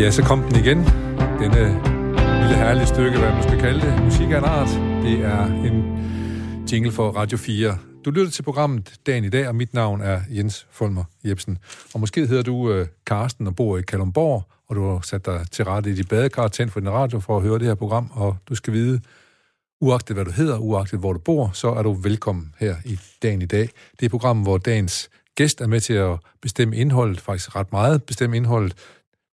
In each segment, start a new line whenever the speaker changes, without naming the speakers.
Ja, så kom den igen. Denne lille herlige stykke, hvad man skal kalde det. Musik er en art. Det er en jingle for Radio 4. Du lytter til programmet Dagen i dag, og mit navn er Jens Folmer Jebsen. Og måske hedder du uh, Karsten og bor i Kalumborg, og du har sat dig til rette i dit badekar, tændt for din radio for at høre det her program, og du skal vide, uagtet hvad du hedder, uagtet hvor du bor, så er du velkommen her i Dagen i dag. Det er et program, hvor dagens gæst er med til at bestemme indholdet, faktisk ret meget bestemme indholdet.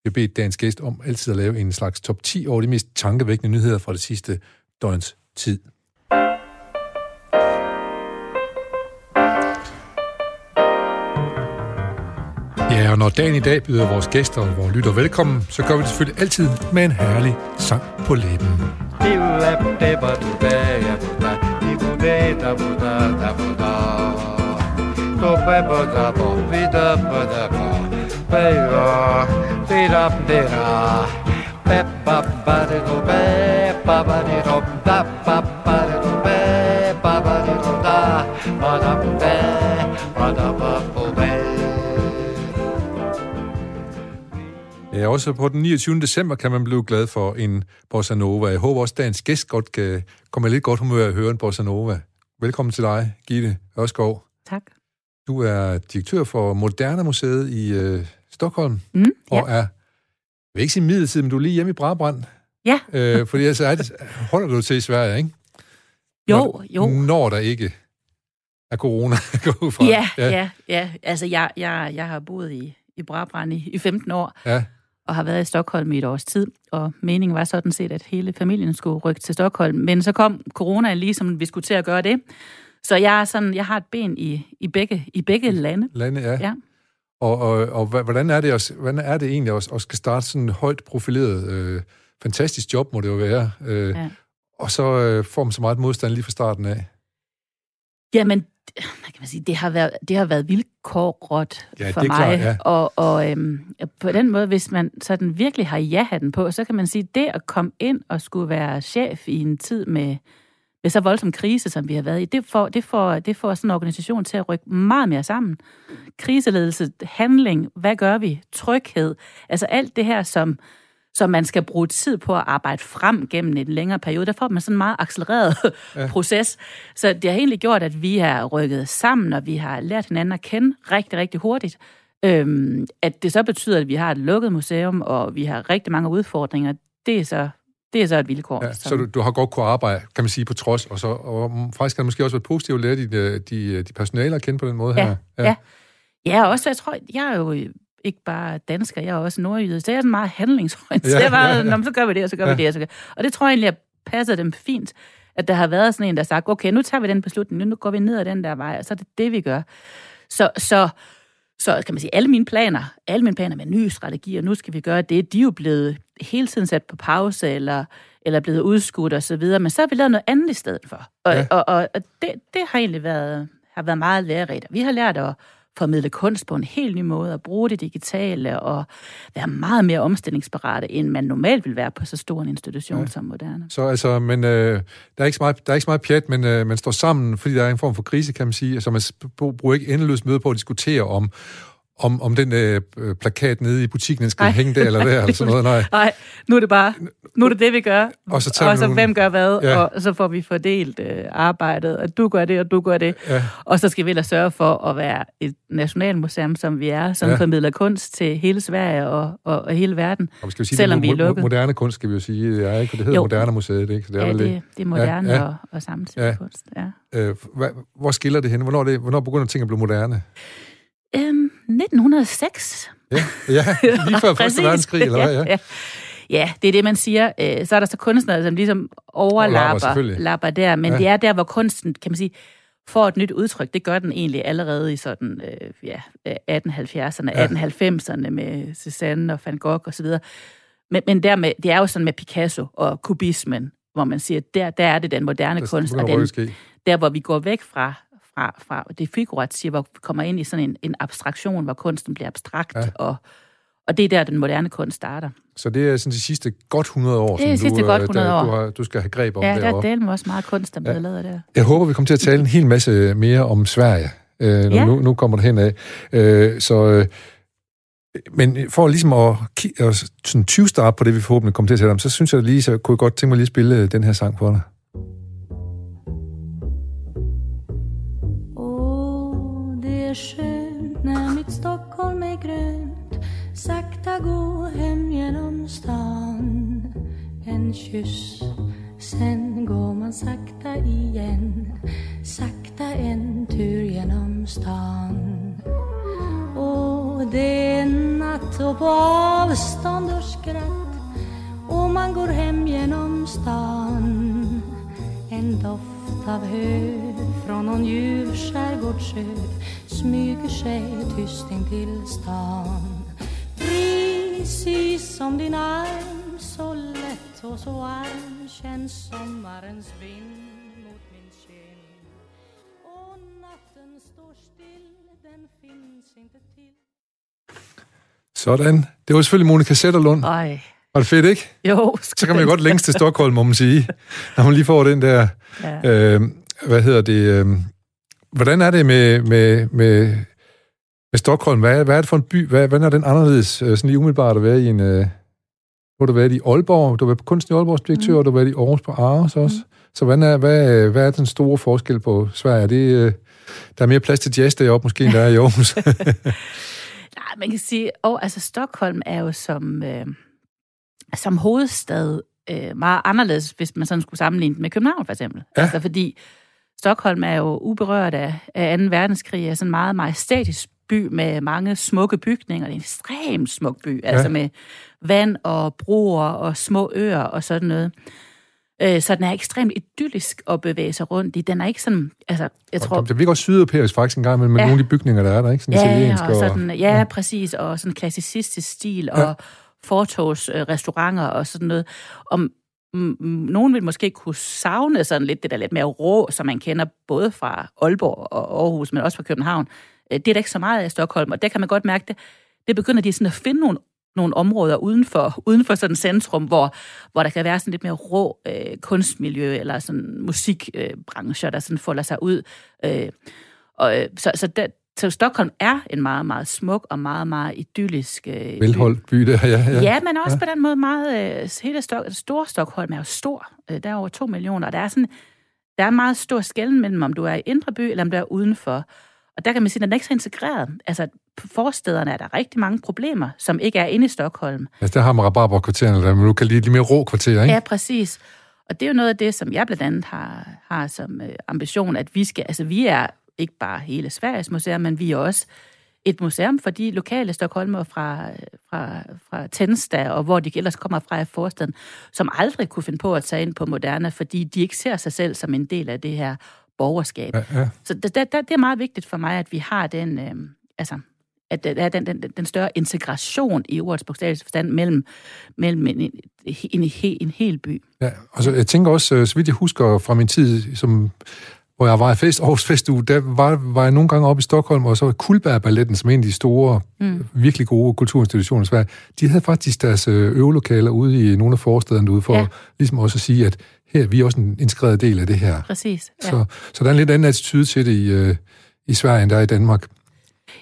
Jeg har bedt dagens gæst om altid at lave en slags top 10 over de mest tankevækkende nyheder fra det sidste døgns tid. Ja, og når dagen i dag byder vores gæster og vores lytter velkommen, så gør vi det selvfølgelig altid med en herlig sang på læben. Ja, også på den 29. december kan man blive glad for en bossa nova. Jeg håber også, at dagens gæst godt kan komme lidt godt humør at høre en bossa nova. Velkommen til dig, Gitte Ørskov.
Tak.
Du er direktør for Moderne Museet i øh, Stockholm,
Mm, ja.
og er, jeg vil ikke sige midlertid, men du er lige hjemme i Brabrand.
Ja.
Øh, fordi altså, er det, holder du til i Sverige, ikke?
Jo,
Når,
jo.
Når der ikke er corona går ud fra.
Ja, ja, ja, ja. Altså, jeg, jeg, jeg har boet i, i Brabrand i, i 15 år,
ja.
og har været i Stockholm i et års tid, og meningen var sådan set, at hele familien skulle rykke til Stockholm. Men så kom corona lige, som vi skulle til at gøre det. Så jeg, er sådan, jeg har et ben i, i, begge, i begge lande.
Lande, ja.
Ja.
Og, og, og hvordan er det, også, hvordan er det egentlig at, at skal starte sådan en højt profileret, øh, fantastisk job, må det jo være, øh,
Ja.
og så øh, får man så meget modstand lige fra starten af?
Jamen, hvad kan man sige, det har været, det har været vilkårligt
Ja,
for mig.
klart, ja.
Og, og øhm, på den måde, hvis man sådan virkelig har ja-hatten på, så kan man sige, det at komme ind og skulle være chef i en tid med, med så voldsom krise, som vi har været i, det får, det, får, det får sådan en organisation til at rykke meget mere sammen. Kriseledelse, handling, hvad gør vi? Tryghed. Altså alt det her, som, som man skal bruge tid på at arbejde frem gennem en længere periode, der får man sådan en meget accelereret ja. proces. Så det har egentlig gjort, at vi har rykket sammen, og vi har lært hinanden at kende rigtig, rigtig hurtigt. Øhm, at det så betyder, at vi har et lukket museum, og vi har rigtig mange udfordringer, det er så, det er så et vilkår.
Ja,
som-
så du, du har godt kunne arbejde, kan man sige, på trods, og, så, og faktisk har det måske også været positivt at lære de, de, de, de personaler at kende på den måde
Ja,
her.
ja. Ja, og også, jeg tror, jeg er jo ikke bare dansker, jeg er også nordjyde, så jeg er sådan meget handlingsorienteret.
Ja,
Ja, bare,
ja, ja.
ja, ja. så gør vi det, og så gør
Ja.
ja. vi det, og så gør. Og det tror jeg egentlig, at passer dem fint, at der har været sådan en, der har sagt, okay, nu tager vi den beslutning, nu går vi ned ad den der vej, og så er det det, vi gør. Så, så, så kan man sige, alle mine planer, alle mine planer med nye strategier, nu skal vi gøre det, de er jo blevet hele tiden sat på pause, eller, eller blevet udskudt og så videre, men så har vi lavet noget andet i stedet for. Og,
Ja.
og, og, og det, det har egentlig været, har været meget lærerigt. Vi har lært at formidle kunst på en helt ny måde, at bruge det digitale, og være meget mere omstillingsparate, end man normalt vil være på så stor en institution
Ja.
som Moderne.
Så altså, men øh, der, er ikke så meget, der er ikke så meget pjat, men øh, man står sammen, fordi der er en form for krise, kan man sige. Altså, man bruger ikke endeløst møde på at diskutere om, om, om den øh, øh, plakat nede i butikken, den skal
Ej.
hænge der eller der, eller sådan noget. Nej.
Nej, nu er det bare, nu er det det, vi gør.
Og så tager
og
vi
så
nogle-
hvem gør hvad,
Ja.
og så får vi fordelt øh, arbejdet, og du gør det, og du gør det.
Ja.
Og så skal vi ellers sørge for at være et nationalmuseum, som vi er, som
Ja.
formidler kunst til hele Sverige og, og, og hele verden.
Og vi skal jo sige,
Selvom
det
vi er lukket.
moderne kunst, skal vi jo sige. Det er ikke, for det hedder
Jo.
Moderne Museet, ikke? Så det er
Ja, det, det er moderne
Ja,
og, og samtidig
Ja.
kunst. Ja.
Øh, hvad, hvor skiller det hen? Hvornår, det, hvornår begynder ting at blive moderne?
Øhm, 1906.
Ja, ja lige før Første
Præcis.
Verdenskrig, eller hvad? Ja.
ja. ja, det er det, man siger. Øh, Så er der så kunstnere, som ligesom
Overlapper, selvfølgelig.
lapper der, men
Ja.
det er der, hvor kunsten, kan man sige, får et nyt udtryk. Det gør den egentlig allerede i sådan, øh, ja, øh, 1870'erne,
Ja.
ja. 1890'erne med Cézanne og Van Gogh osv. Men, men dermed, det er jo sådan med Picasso og kubismen, hvor man siger, der, der er det den moderne
Der
kunst, og den, der hvor vi går væk fra, fra, fra det figurative, hvor vi kommer ind i sådan en, en abstraktion, hvor kunsten bliver abstrakt,
Ja.
ja. og, og det er der, den moderne kunst starter.
Så det er sådan de sidste godt 100 år,
Det er
som
de
du,
godt
øh,
100
der,
år.
Du, har, du skal have greb om
Ja, der er
derovre.
delen også meget kunst, der bliver lavet der.
Jeg håber, vi kommer til at tale en hel masse mere om Sverige, øh, når
Ja.
nu, nu kommer det hen af. Øh, så øh, Men for ligesom at, at sådan 20 start på det, vi forhåbentlig kommer til at sætte om, så synes jeg lige, så kunne jeg godt tænke mig lige at spille den her sang for dig.
Åh, är när mitt Stockholm är grönt. Sakta gå hem genom stan. En kyss, sen går man sakta igen. Sakta en tur genom stan. Och det är natt och på avstånd och skratt. Och man går hem genom stan. En doft av hö från någon ljuv skärgårdsö smyger sig tyst in till stan Precis som din arm så lätt och så varm känns sommarens vind mot min kind Och natten står still, den finns inte till
Sådan. Det var selvfølgelig Monika Sætterlund.
Ej.
Var det fedt, ikke?
Jo,
Så kan man jo godt længes til Stockholm, må man sige, når man lige får den der...
Ja.
Øh, hvad hedder det? Øh, hvordan er det med, med, med, med Stockholm? Hvad, er- hvad er det for en by? Hvad, hvordan er den anderledes, øh, sådan lige umiddelbart at være i en... Øh, du har du været i Aalborg, du har været på kunsten i Aalborgs direktør, mm. og du har været i Aarhus på Aarhus også. Mm. Så hvordan er, hvad, hvad er den store forskel på Sverige? Er det, øh, der er mere plads til jazz deroppe, måske, end der er i Aarhus?
Nej, man kan sige, og altså Stockholm er jo som, øh, som hovedstad øh, meget anderledes, hvis man sådan skulle sammenligne den med København for eksempel.
Ja.
Altså fordi Stockholm er jo uberørt af, af 2. verdenskrig, er sådan en meget majestætisk by med mange smukke bygninger. Det er en ekstremt smuk by, ja. altså med vand og broer og små øer og sådan noget. Øh, Så den er ekstremt idyllisk at bevæge sig rundt i. Den er ikke sådan, altså, jeg tror...
Det virker også sydeuropæisk faktisk en gang, men med
Ja.
nogle af de bygninger, der er der, ikke? Sådan
Ja,
italiensk
og sådan, ja, ja, præcis, og sådan klassicistisk stil,
Ja.
og fortogsrestauranter og sådan noget. Om nogen vil måske kunne savne sådan lidt det der lidt mere rå, som man kender både fra Aalborg og Aarhus, men også fra København. Øh, det er der ikke så meget af i Stockholm, og der kan man godt mærke det. Det begynder de sådan at finde nogle nogle områder uden for, uden for sådan centrum, hvor, hvor der kan være sådan lidt mere rå øh, kunstmiljø, eller sådan musikbrancher, øh, der sådan folder sig ud. Øh, og, øh, så, så, der, så Stockholm er en meget, meget smuk og meget, meget idyllisk øh, by.
Velholdt by der, ja.
Ja,
ja.
men også ja. på den måde meget... Øh, hele Stok- store Stockholm er jo stor. Øh, der er over to millioner, og der er sådan... Der er en meget stor skælden mellem, om du er i indre by, eller om du er udenfor. Og der kan man sige, at den er ikke så integreret. Altså, på forstederne er der rigtig mange problemer, som ikke er inde i Stockholm.
Altså, der har man rabarberkvartererne, der man nu kan lide lidt mere rå kvarter, ikke?
Ja, præcis. Og det er jo noget af det, som jeg blandt andet har, har som øh, ambition, at vi skal, altså vi er ikke bare hele Sveriges museum, men vi er også et museum for de lokale Stockholmer fra, fra, fra Tensta, og hvor de ellers kommer fra i forstaden, som aldrig kunne finde på at tage ind på Moderne, fordi de ikke ser sig selv som en del af det her borgerskab.
Ja, ja.
Så det, det, det er meget vigtigt for mig, at vi har den, øh, altså, at der er den, den, den større integration i ordets bogstavelige forstand mellem, mellem en, en, en, en, hel by.
Ja, og så, jeg tænker også, øh, så vidt jeg husker fra min tid, som, hvor jeg var i fest, Aarhus Festuge, der var, var jeg nogle gange oppe i Stockholm, og så var Kulberg Balletten, som en af de store, mm. virkelig gode kulturinstitutioner i Sverige, de havde faktisk deres øh, øvelokaler ude i nogle af forstederne ude, for
Ja.
ligesom også at sige, at her vi er også en integreret del af det her.
Præcis. Ja.
Så, så der er en lidt anden attitude til det i, øh, i Sverige, end der er i Danmark.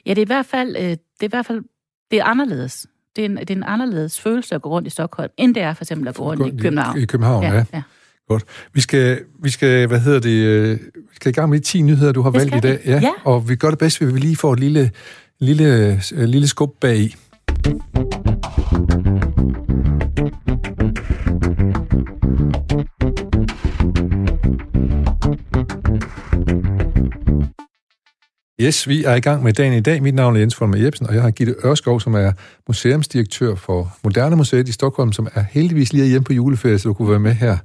Ja, det er i hvert fald, øh, det er i hvert fald, det er anderledes. Det er, en, det er en anderledes følelse at gå rundt i Stockholm, end det er for eksempel at gå rundt i København.
I København, ja.
ja.
Godt. Vi skal, vi skal, hvad hedder det, øh, vi skal i gang med de 10 nyheder, du har
Det
valgt i dag.
vi. Ja.
Og vi gør det bedst, ved vi lige får et lille, lille, øh, lille skub bag i. Yes, vi er i gang med dagen i dag. Mit navn er Jens Folmer Jebsen, og jeg har Gitte Ørskov, som er museumsdirektør for Moderne Museet i Stockholm, som er heldigvis lige hjemme på juleferie, så du kunne være med her.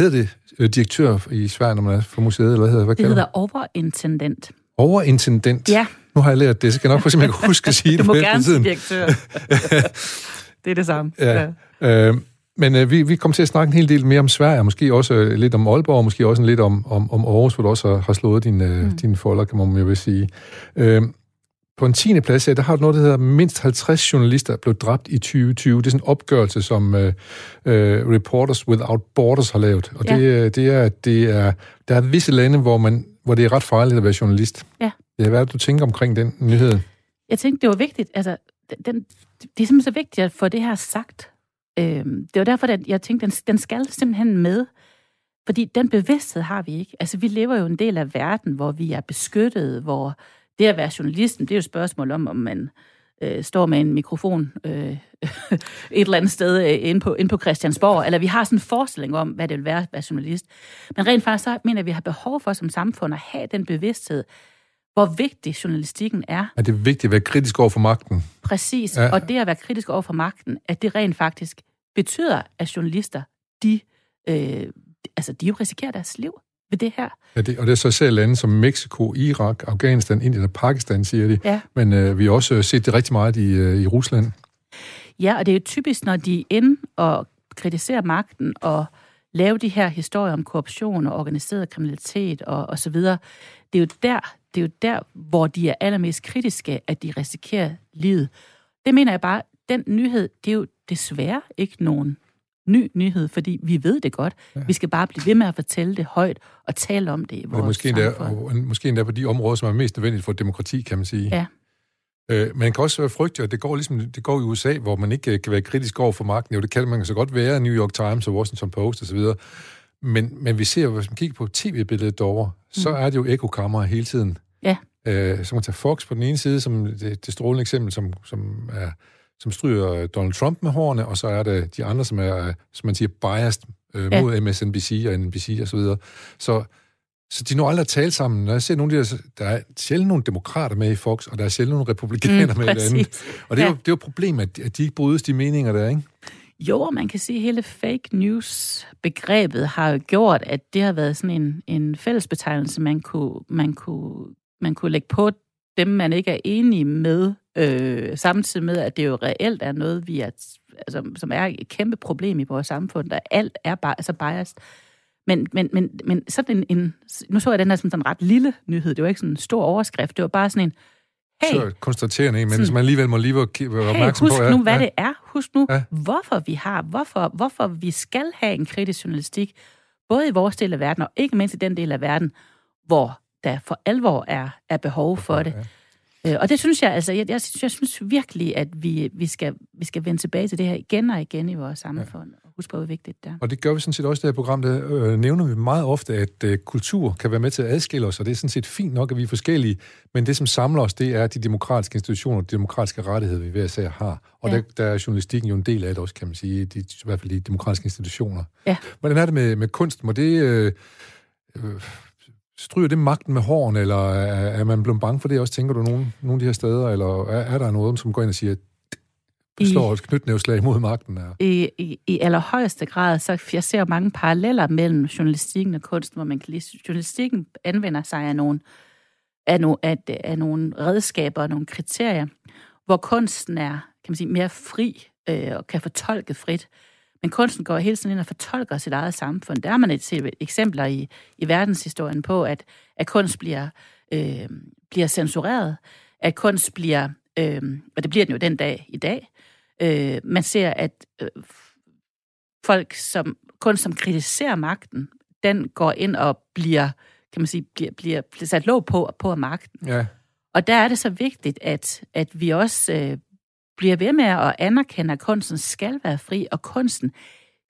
Hedder det øh, direktør i Sverige, når man er for museet, eller hvad hedder det? Hvad
Det hedder overintendent.
Overintendent.
Ja.
Nu har jeg lært det, så skal jeg nok jeg kan huske at sige
Du
det
må
på
gerne sige direktør. det er det samme.
Ja. Øh, men øh, vi, vi kommer til at snakke en hel del mere om Sverige, måske også øh, lidt om Aalborg, og måske også lidt om, om, om Aarhus, hvor du også har, har slået dine, øh, mm. dine folder, kan man jo vil sige. Øh, på en tiende plads, ja, der har du noget, der hedder mindst 50 journalister blev dræbt i 2020. Det er sådan en opgørelse, som øh, øh, Reporters Without Borders har lavet. Og
Ja.
det, øh, det er, at det er, der er visse lande, hvor, man, hvor det er ret farligt at være journalist.
Ja.
Ja, hvad er det, du tænker omkring den nyhed?
Jeg tænkte, det var vigtigt. Altså, den, det er simpelthen så vigtigt at få det her sagt. Øh, det var derfor, at jeg tænkte, den, den skal simpelthen med. Fordi den bevidsthed har vi ikke. Altså, vi lever jo en del af verden, hvor vi er beskyttet, hvor det at være journalisten, det er jo et spørgsmål om, om man øh, står med en mikrofon øh, et eller andet sted øh, inde, på, inde på Christiansborg, eller vi har sådan en forestilling om, hvad det vil være at være journalist. Men rent faktisk så mener jeg, at vi har behov for som samfund at have den bevidsthed, hvor vigtig journalistikken er.
Er det vigtigt at være kritisk over for magten?
Præcis, ja. og det at være kritisk over for magten, at det rent faktisk betyder, at journalister, de, øh, altså, de jo risikerer deres liv ved det her.
Ja, det, og det er så selv lande som Mexico, Irak, Afghanistan, Indien og Pakistan, siger de.
Ja.
Men øh, vi har også set det rigtig meget i, øh, i Rusland.
Ja, og det er jo typisk, når de ind og kritiserer magten og lave de her historier om korruption og organiseret kriminalitet og, og så videre. Det er jo der, det er jo der, hvor de er allermest kritiske, at de risikerer livet. Det mener jeg bare, den nyhed, det er jo desværre ikke nogen ny nyhed, fordi vi ved det godt. Ja. Vi skal bare blive ved med at fortælle det højt og tale om det i vores
måske
endda.
Og måske endda på de områder, som er mest nødvendigt for demokrati, kan man sige.
Ja.
Øh, man kan også frygte, at det går ligesom det går i USA, hvor man ikke kan være kritisk over for magten. Jo, det kan man så godt være, New York Times og Washington Post osv., men, men vi ser, hvis man kigger på tv-billedet derovre, mm. så er det jo ekokammer hele tiden.
Ja.
Øh, så man tager Fox på den ene side, som det, det strålende eksempel, som, som er som stryger Donald Trump med hårene, og så er det de andre, som er, som man siger, biased øh, ja. mod MSNBC og NBC og så videre. Så, så de når aldrig at tale sammen. Når jeg ser nogle af de der, der er sjældent nogle demokrater med i Fox, og der er sjældent nogle republikanere mm, med i det andet. Og det er, ja. jo, det er jo et problem, at, at de ikke brydes de meninger der, ikke?
Jo, og man kan sige, at hele fake news-begrebet har jo gjort, at det har været sådan en, en fællesbetegnelse, man kunne, man, kunne, man kunne lægge på dem, man ikke er enige med, øh, samtidig med, at det jo reelt er noget, vi er, altså, som er et kæmpe problem i vores samfund, der alt er bare altså biased. Men, men, men, men sådan en, en, nu så jeg den her som sådan en ret lille nyhed, det var ikke sådan en stor overskrift, det var bare sådan en, hey,
så konstaterende en, men sådan, man alligevel må lige være opmærksom
hey, husk
på.
Husk nu, hvad ja. det er. Husk nu, ja. hvorfor vi har, hvorfor, hvorfor vi skal have en kritisk journalistik, både i vores del af verden, og ikke mindst i den del af verden, hvor der for alvor er, er behov for det. Ja. Øh, og det synes jeg, altså, jeg, jeg, synes, jeg synes virkelig, at vi, vi, skal, vi skal vende tilbage til det her igen og igen i vores samfund, ja. og huske på, hvor vigtigt det er.
Og det gør vi sådan set også i det her program, der øh, nævner vi meget ofte, at øh, kultur kan være med til at adskille os, og det er sådan set fint nok, at vi er forskellige, men det, som samler os, det er de demokratiske institutioner, de demokratiske rettigheder, vi hver især har. Og ja. der, der er journalistikken jo en del af det også, kan man sige, de, i hvert fald de demokratiske institutioner.
Ja.
Hvordan er det med, med kunst? Må det... Øh, øh, Stryger det magten med hården, eller er, er man blevet bange for det også, tænker du, nogle, nogle af de her steder? Eller er, er der noget, som går ind og siger, slår et knytnævslag mod magten? Er?
I, i, I allerhøjeste grad, så jeg ser mange paralleller mellem journalistikken og kunsten, hvor man kan lide, journalistikken anvender sig af nogle, af, nogle, af, af nogle redskaber og nogle kriterier, hvor kunsten er kan man sige, mere fri øh, og kan fortolke frit. Men kunsten går hele tiden ind og fortolker sit eget samfund. Der har man et, set eksempler i, i verdenshistorien på, at, at kunst bliver, øh, bliver censureret, at kunst bliver, øh, og det bliver den jo den dag i dag, øh, man ser, at øh, folk, som kunst, som kritiserer magten, den går ind og bliver, kan man sige, bliver, bliver, bliver sat låg på, på magten.
Ja.
Og der er det så vigtigt, at, at vi også øh, bliver ved med at anerkende, at kunsten skal være fri, og kunsten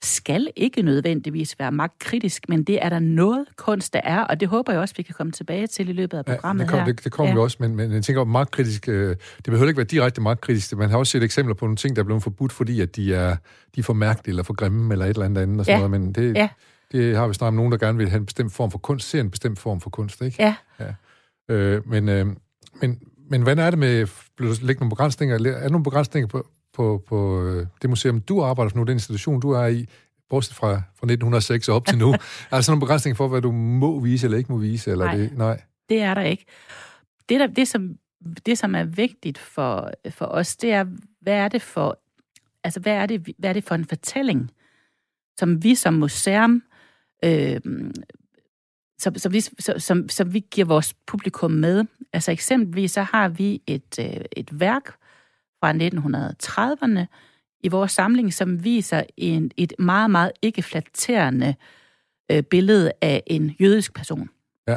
skal ikke nødvendigvis være magtkritisk, men det er der noget kunst, der er, og det håber jeg også, vi kan komme tilbage til i løbet af programmet
ja, det kom,
her.
Det, det kommer ja. vi også, men, men jeg tænker, magtkritisk, øh, det behøver ikke være direkte magtkritisk. Man har også set eksempler på nogle ting, der er blevet forbudt, fordi at de er, de er for mærkelige eller for grimme eller et eller andet andet. Og sådan ja. noget, men det, ja. det har vi snart nogen, der gerne vil have en bestemt form for kunst, ser en bestemt form for kunst, ikke?
Ja.
ja. Øh, men, øh, men, men hvad er det med, bliver der lægge nogle begrænsninger, er der nogle begrænsninger på, på, på øh, det museum, du arbejder for nu, den institution, du er i, bortset fra, fra 1906 og op til nu? er der sådan nogle begrænsninger for, hvad du må vise eller ikke må vise? Eller
nej,
det, nej,
det er der ikke. Det, der, det, som, det, som er vigtigt for, for os, det er, hvad er det for, altså, hvad er det, hvad er det for en fortælling, som vi som museum øh, som, som, vi, som, som vi giver vores publikum med. Altså eksempelvis så har vi et, øh, et værk fra 1930'erne i vores samling, som viser en, et meget, meget ikke flatterende øh, billede af en jødisk person.
Ja.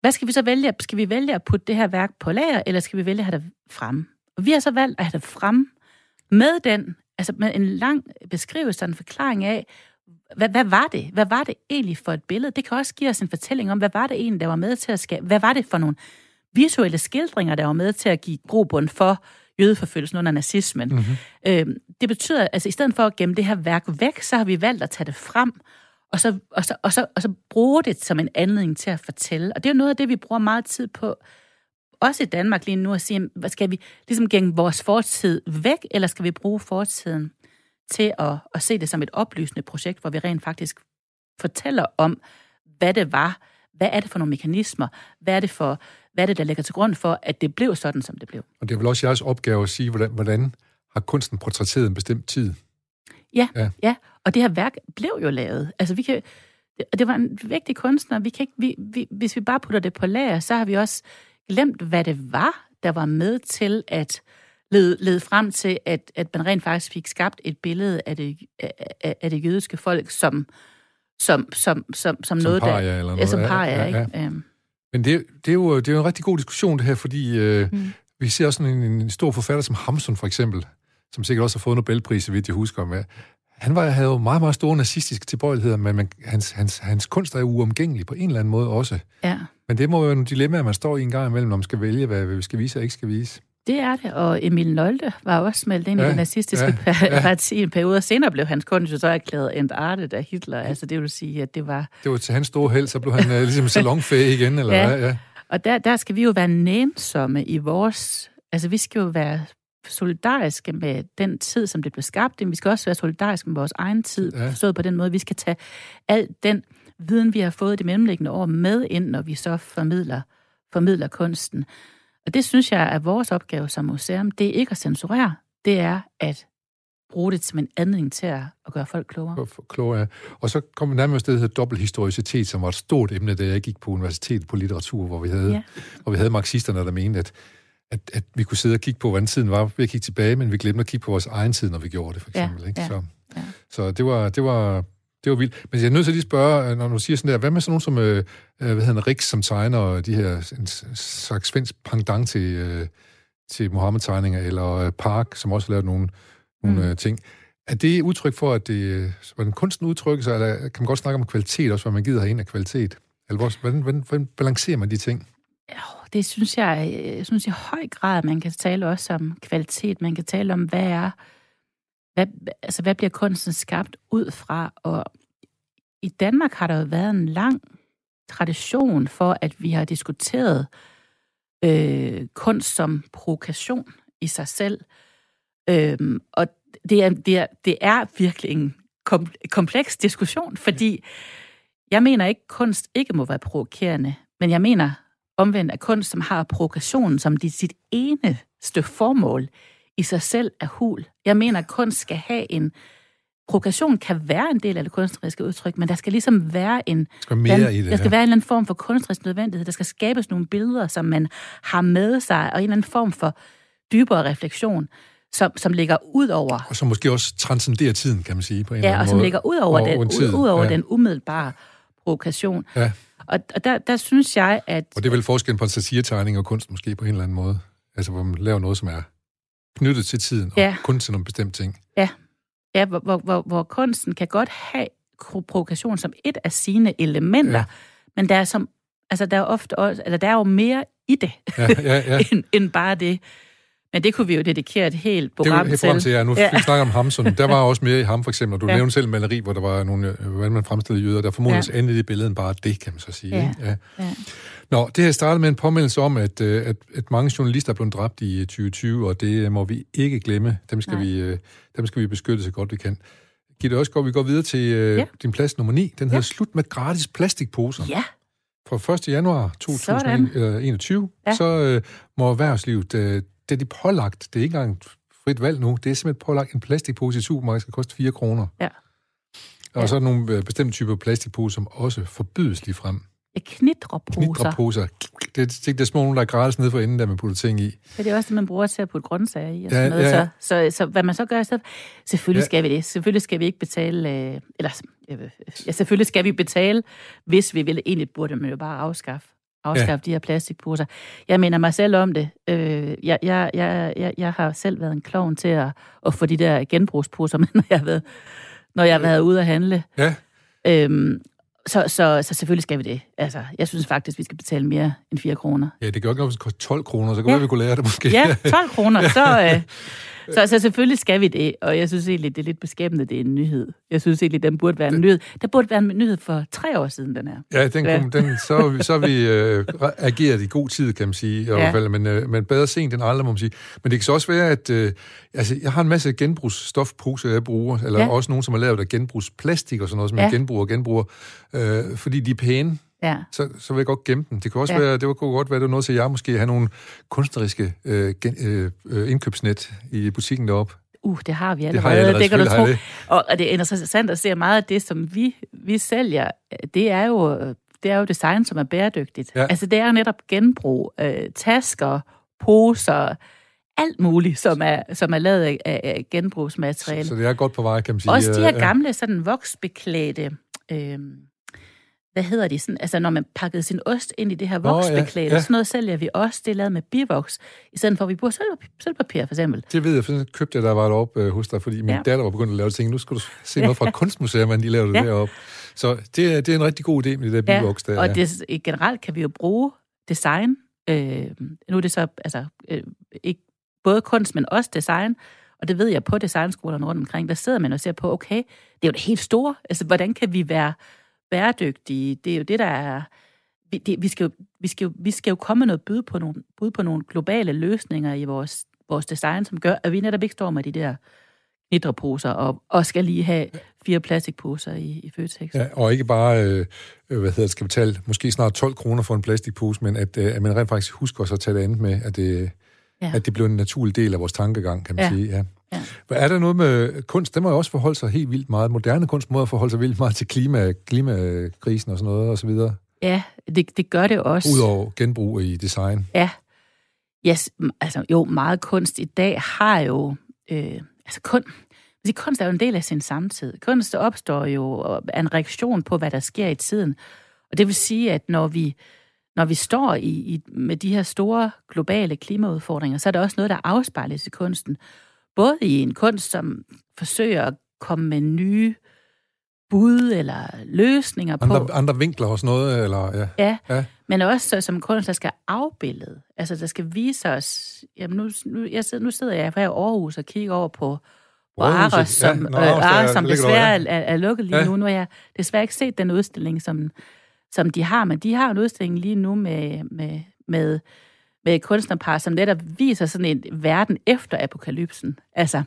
Hvad skal vi så vælge? Skal vi vælge at putte det her værk på lager, eller skal vi vælge at have det frem? Og vi har så valgt at have det frem med den, altså med en lang beskrivelse og en forklaring af, hvad, hvad var det? Hvad var det egentlig for et billede? Det kan også give os en fortælling om, hvad var det egentlig, der var med til at skabe? Hvad var det for nogle visuelle skildringer, der var med til at give grobund for jødeforfølgelsen under nazismen? Mm-hmm. Øhm, det betyder, altså i stedet for at gemme det her værk væk, så har vi valgt at tage det frem, og så, og så, og så, og så bruge det som en anledning til at fortælle. Og det er jo noget af det, vi bruger meget tid på, også i Danmark lige nu, at sige, hvad skal vi ligesom gænge vores fortid væk, eller skal vi bruge fortiden til at, at se det som et oplysende projekt, hvor vi rent faktisk fortæller om, hvad det var, hvad er det for nogle mekanismer, hvad er det for, hvad er det, der ligger til grund for, at det blev sådan, som det blev.
Og det er vel også jeres opgave at sige, hvordan, hvordan har kunsten portrætteret en bestemt tid?
Ja, ja, ja, og det her værk blev jo lavet. Altså vi kan, det, det var en vigtig kunstner. Vi kan ikke, vi, vi, hvis vi bare putter det på lager, så har vi også glemt, hvad det var, der var med til at lede, lede frem til, at, at man rent faktisk fik skabt et billede af det, af, af det jødiske folk som, som, som, som, som, noget,
paria,
der...
Eller noget.
Ja, som paria, ja, ja,
ja. Ikke? Men det, det, er jo, det er jo en rigtig god diskussion, det her, fordi øh, mm. vi ser også en, en stor forfatter som Hamsun, for eksempel, som sikkert også har fået Nobelpris, vidt jeg husker. Med. Han var, havde jo meget, meget store nazistiske tilbøjeligheder, men man, hans, hans, hans kunst er jo uomgængelig på en eller anden måde også.
Ja.
Men det må jo være nogle dilemmaer, man står i en gang imellem, når man skal vælge, hvad vi skal vise og ikke skal vise.
Det er det, og Emil Nolde var også smeltet ind ja, i det nazistiske ja, ja. parti i en periode, og senere blev hans kunst jo så erklæret entartet af Hitler. Altså det vil sige, at det var...
Det var til hans store held, så blev han uh, ligesom salonfæg igen, eller
ja.
hvad? Ja,
og der, der skal vi jo være nænsomme i vores... Altså vi skal jo være solidariske med den tid, som det blev skabt, men vi skal også være solidariske med vores egen tid, ja. forstået på den måde, vi skal tage al den viden, vi har fået det mellemliggende år med ind, når vi så formidler, formidler kunsten. Og det synes jeg er vores opgave som museum. Det er ikke at censurere, det er at bruge det som en anledning til at, at gøre folk klogere.
Klogere, ja. Og så kom vi nærmest det, der hedder dobbelthistoricitet, som var et stort emne, da jeg gik på universitetet på litteratur, hvor vi havde, ja. hvor vi havde marxisterne, der mente, at, at, at vi kunne sidde og kigge på, hvordan tiden var ved at kigge tilbage, men vi glemte at kigge på vores egen tid, når vi gjorde det, for eksempel. Ja, ikke?
Ja,
så,
ja.
så det var, det var det var vildt. Men jeg er nødt til at lige spørge, når du siger sådan der, hvad med sådan nogen som, øh, hvad hedder han, Rik, som tegner de her, en slags svensk pendant til, øh, til Mohammed-tegninger, eller øh, Park, som også har lavet nogle, nogle mm. øh, ting. Er det udtryk for, at det, hvordan kunsten udtrykker sig, eller kan man godt snakke om kvalitet også, hvad man gider ind af kvalitet? Eller hvordan, hvordan, hvordan balancerer man de ting?
Ja, det synes jeg, jeg synes i høj grad, man kan tale også om kvalitet. Man kan tale om, hvad er, hvad, altså, hvad bliver kunsten skabt ud fra? Og i Danmark har der jo været en lang tradition for, at vi har diskuteret øh, kunst som provokation i sig selv. Øhm, og det er, det, er, det er virkelig en kom, kompleks diskussion, fordi jeg mener ikke, at kunst ikke må være provokerende, men jeg mener omvendt, at kunst, som har provokation som dit, sit eneste formål, i sig selv er hul. Jeg mener, at kunst skal have en... Provokation kan være en del af det kunstneriske udtryk, men der skal ligesom være en...
Der skal, mere i det,
der skal ja. være en eller anden form for kunstnerisk nødvendighed. Der skal skabes nogle billeder, som man har med sig, og en eller anden form for dybere refleksion, som, som ligger ud over...
Og som måske også transcenderer tiden, kan man sige, på en
ja,
eller anden
og som
måde.
ligger ud over, den, ud, ud over ja. den umiddelbare provokation.
Ja.
Og, og der, der synes jeg, at...
Og det er vel forskellen på en satiretegning og kunst måske på en eller anden måde. Altså, hvor man laver noget, som er knyttet til tiden, og ja. kun til nogle bestemte ting.
Ja, ja hvor, hvor, hvor, hvor kunsten kan godt have provokation som et af sine elementer, ja. men der er som altså der er ofte også, eller der er jo mere i det,
ja, ja, ja.
end, end bare det. Men det kunne vi jo dedikere et helt program
det
til.
Det til, ja. Nu ja. vi snakker om Hamsun. Der var også mere i ham, for eksempel. Du ja. nævnte selv maleri, hvor der var nogle, øh, hvordan man fremstillede jøder. Der formodentlig ja. endte i billedet bare det, kan man så sige.
Ja.
Ja.
Ja.
Nå, det her startede med en påmeldelse om, at, øh, at, at mange journalister er blevet dræbt i 2020, og det må vi ikke glemme. Dem skal, vi, øh, dem skal vi beskytte så godt vi kan. Gitte Øsgaard, vi går videre til ja. din plads nummer 9. Den hedder ja. Slut med gratis plastikposer.
Ja.
Fra 1. januar 2021, ja. så øh, må erhvervslivet, øh, det er de pålagt, det er ikke engang frit valg nu, det er simpelthen pålagt en plastikpose i supermarkedet, skal koste 4 kroner.
Ja.
Og ja. så er der nogle bestemte typer plastikposer, som også forbydes lige frem.
Knitreposer.
Knitreposer. Det, det, det er små nogle, der er gratis nede for enden, der man putter ting i.
Ja, det er også det, man bruger til at putte grøntsager i. Og ja, sådan noget. Ja, ja. Så, så, så, hvad man så gør, så selvfølgelig ja. skal vi det. Selvfølgelig skal vi ikke betale, øh, eller ja, selvfølgelig skal vi betale, hvis vi vil. Egentlig burde man jo bare afskaffe, afskaffe ja. de her plastikposer. Jeg mener mig selv om det. Øh, jeg, jeg, jeg, jeg, har selv været en klovn til at, at få de der genbrugsposer med, når jeg har været, når jeg har været ude at handle.
Ja.
Øhm, så, så, så selvfølgelig skal vi det. Altså, jeg synes faktisk, vi skal betale mere end 4 kroner.
Ja, det gør ikke noget, hvis det koster 12 kroner, så kan
ja.
vi kunne lære det måske.
Ja, 12 kroner, så, øh, så, så selvfølgelig skal vi det. Og jeg synes egentlig, det er lidt beskæmmende, det er en nyhed. Jeg synes egentlig, den burde være en nyhed. Der burde være en nyhed for tre år siden, den her.
Ja, den,
Ja.
Den, så, er vi- så er vi øh, re- ageret i god tid, kan man sige, i
Ja.
hvert fald, men, øh, men bedre sent end aldrig, må man sige. Men det kan så også være, at øh, altså, jeg har en masse genbrugsstofposer, jeg bruger, eller
Ja.
også nogle, som er lavet af genbrugsplastik og sådan noget, som
ja.
jeg genbruger og genbruger, øh, fordi de er pæne.
Ja.
Så, så vil jeg godt gemme dem. Det kan også
Ja.
være, det kunne godt være, det var noget til jer måske at have nogle kunstneriske øh, gen, øh, øh, indkøbsnet i butikken deroppe.
Uh, det har vi
Det
allerede.
har jeg allerede,
det kan du tro.
har
Og, og det er interessant at se at meget af det, som vi, vi sælger, det er jo det er jo design, som er bæredygtigt.
Ja.
Altså, det er jo netop genbrug, øh, tasker, poser, alt muligt, som er, som er lavet af, af, genbrugsmateriale.
Så, så det er godt på vej, kan man sige.
Også de her gamle, sådan voksbeklædte, øh, hvad hedder de, sådan, altså når man pakkede sin ost ind i det her
Nå, ja,
voksbeklædte,
ja.
sådan noget sælger vi også, det er lavet med bivoks, i stedet for at vi bruger sølvpapir, for eksempel.
Det ved jeg, for sådan købte jeg, der var deroppe øh, hos dig, fordi min
Ja.
ja. datter var begyndt at lave ting. Nu skal du se
Ja.
noget fra et kunstmuseum, man de lavede
Ja.
det deroppe. Så det er, det er en rigtig god idé med det der
Ja,
bivoks der.
og
ja.
det, generelt kan vi jo bruge design. Øh, nu er det så altså, øh, ikke både kunst, men også design. Og det ved jeg på designskolerne rundt omkring. Der sidder man og ser på, okay, det er jo det helt store. Altså, hvordan kan vi være bæredygtige? Det er jo det, der er... Vi, det, vi, skal jo, vi, skal jo, vi skal jo komme med noget bud på nogle, bud på nogle globale løsninger i vores, vores design, som gør, at vi netop ikke står med de der knitreposer og, og skal lige have fire plastikposer i, i Føtex.
Ja, og ikke bare, øh, hvad hedder det, skal betale måske snart 12 kroner for en plastikpose, men at, øh, at man rent faktisk husker også at tage det andet med, at det,
Ja.
ja. at det bliver en naturlig del af vores tankegang, kan man
Ja.
sige. Ja.
Ja.
Hvad er der noget med kunst? Det må jo også forholde sig helt vildt meget. Moderne kunst må forholde sig vildt meget til klima, klimakrisen og sådan noget, og så videre.
Ja, det, det gør det også.
Udover genbrug i design.
Ja. Yes, altså, jo, meget kunst i dag har jo... Øh, altså, kun, kunst er jo en del af sin samtid. Kunst opstår jo af en reaktion på, hvad der sker i tiden. Og det vil sige, at når vi, når vi står i, i, med de her store globale klimaudfordringer, så er der også noget, der afspejles i kunsten. Både i en kunst, som forsøger at komme med nye bud eller løsninger på...
Andre, andre vinkler og sådan noget, eller ja.
Ja,
Ja.
men også så, som kunst, der skal afbillede. Altså, der skal vise os... Jamen, nu, nu, jeg sidder, nu sidder jeg her i Aarhus og kigger over på, på. Aros, som,
Ja, nå,
øh, Aros, som desværre
ja.
er, er lukket lige
Ja.
nu. Nu har jeg desværre ikke set den udstilling, som, som de har, men de har en udstilling lige nu med, med, med, med et kunstnerpar, som netop viser sådan en verden efter apokalypsen. Altså,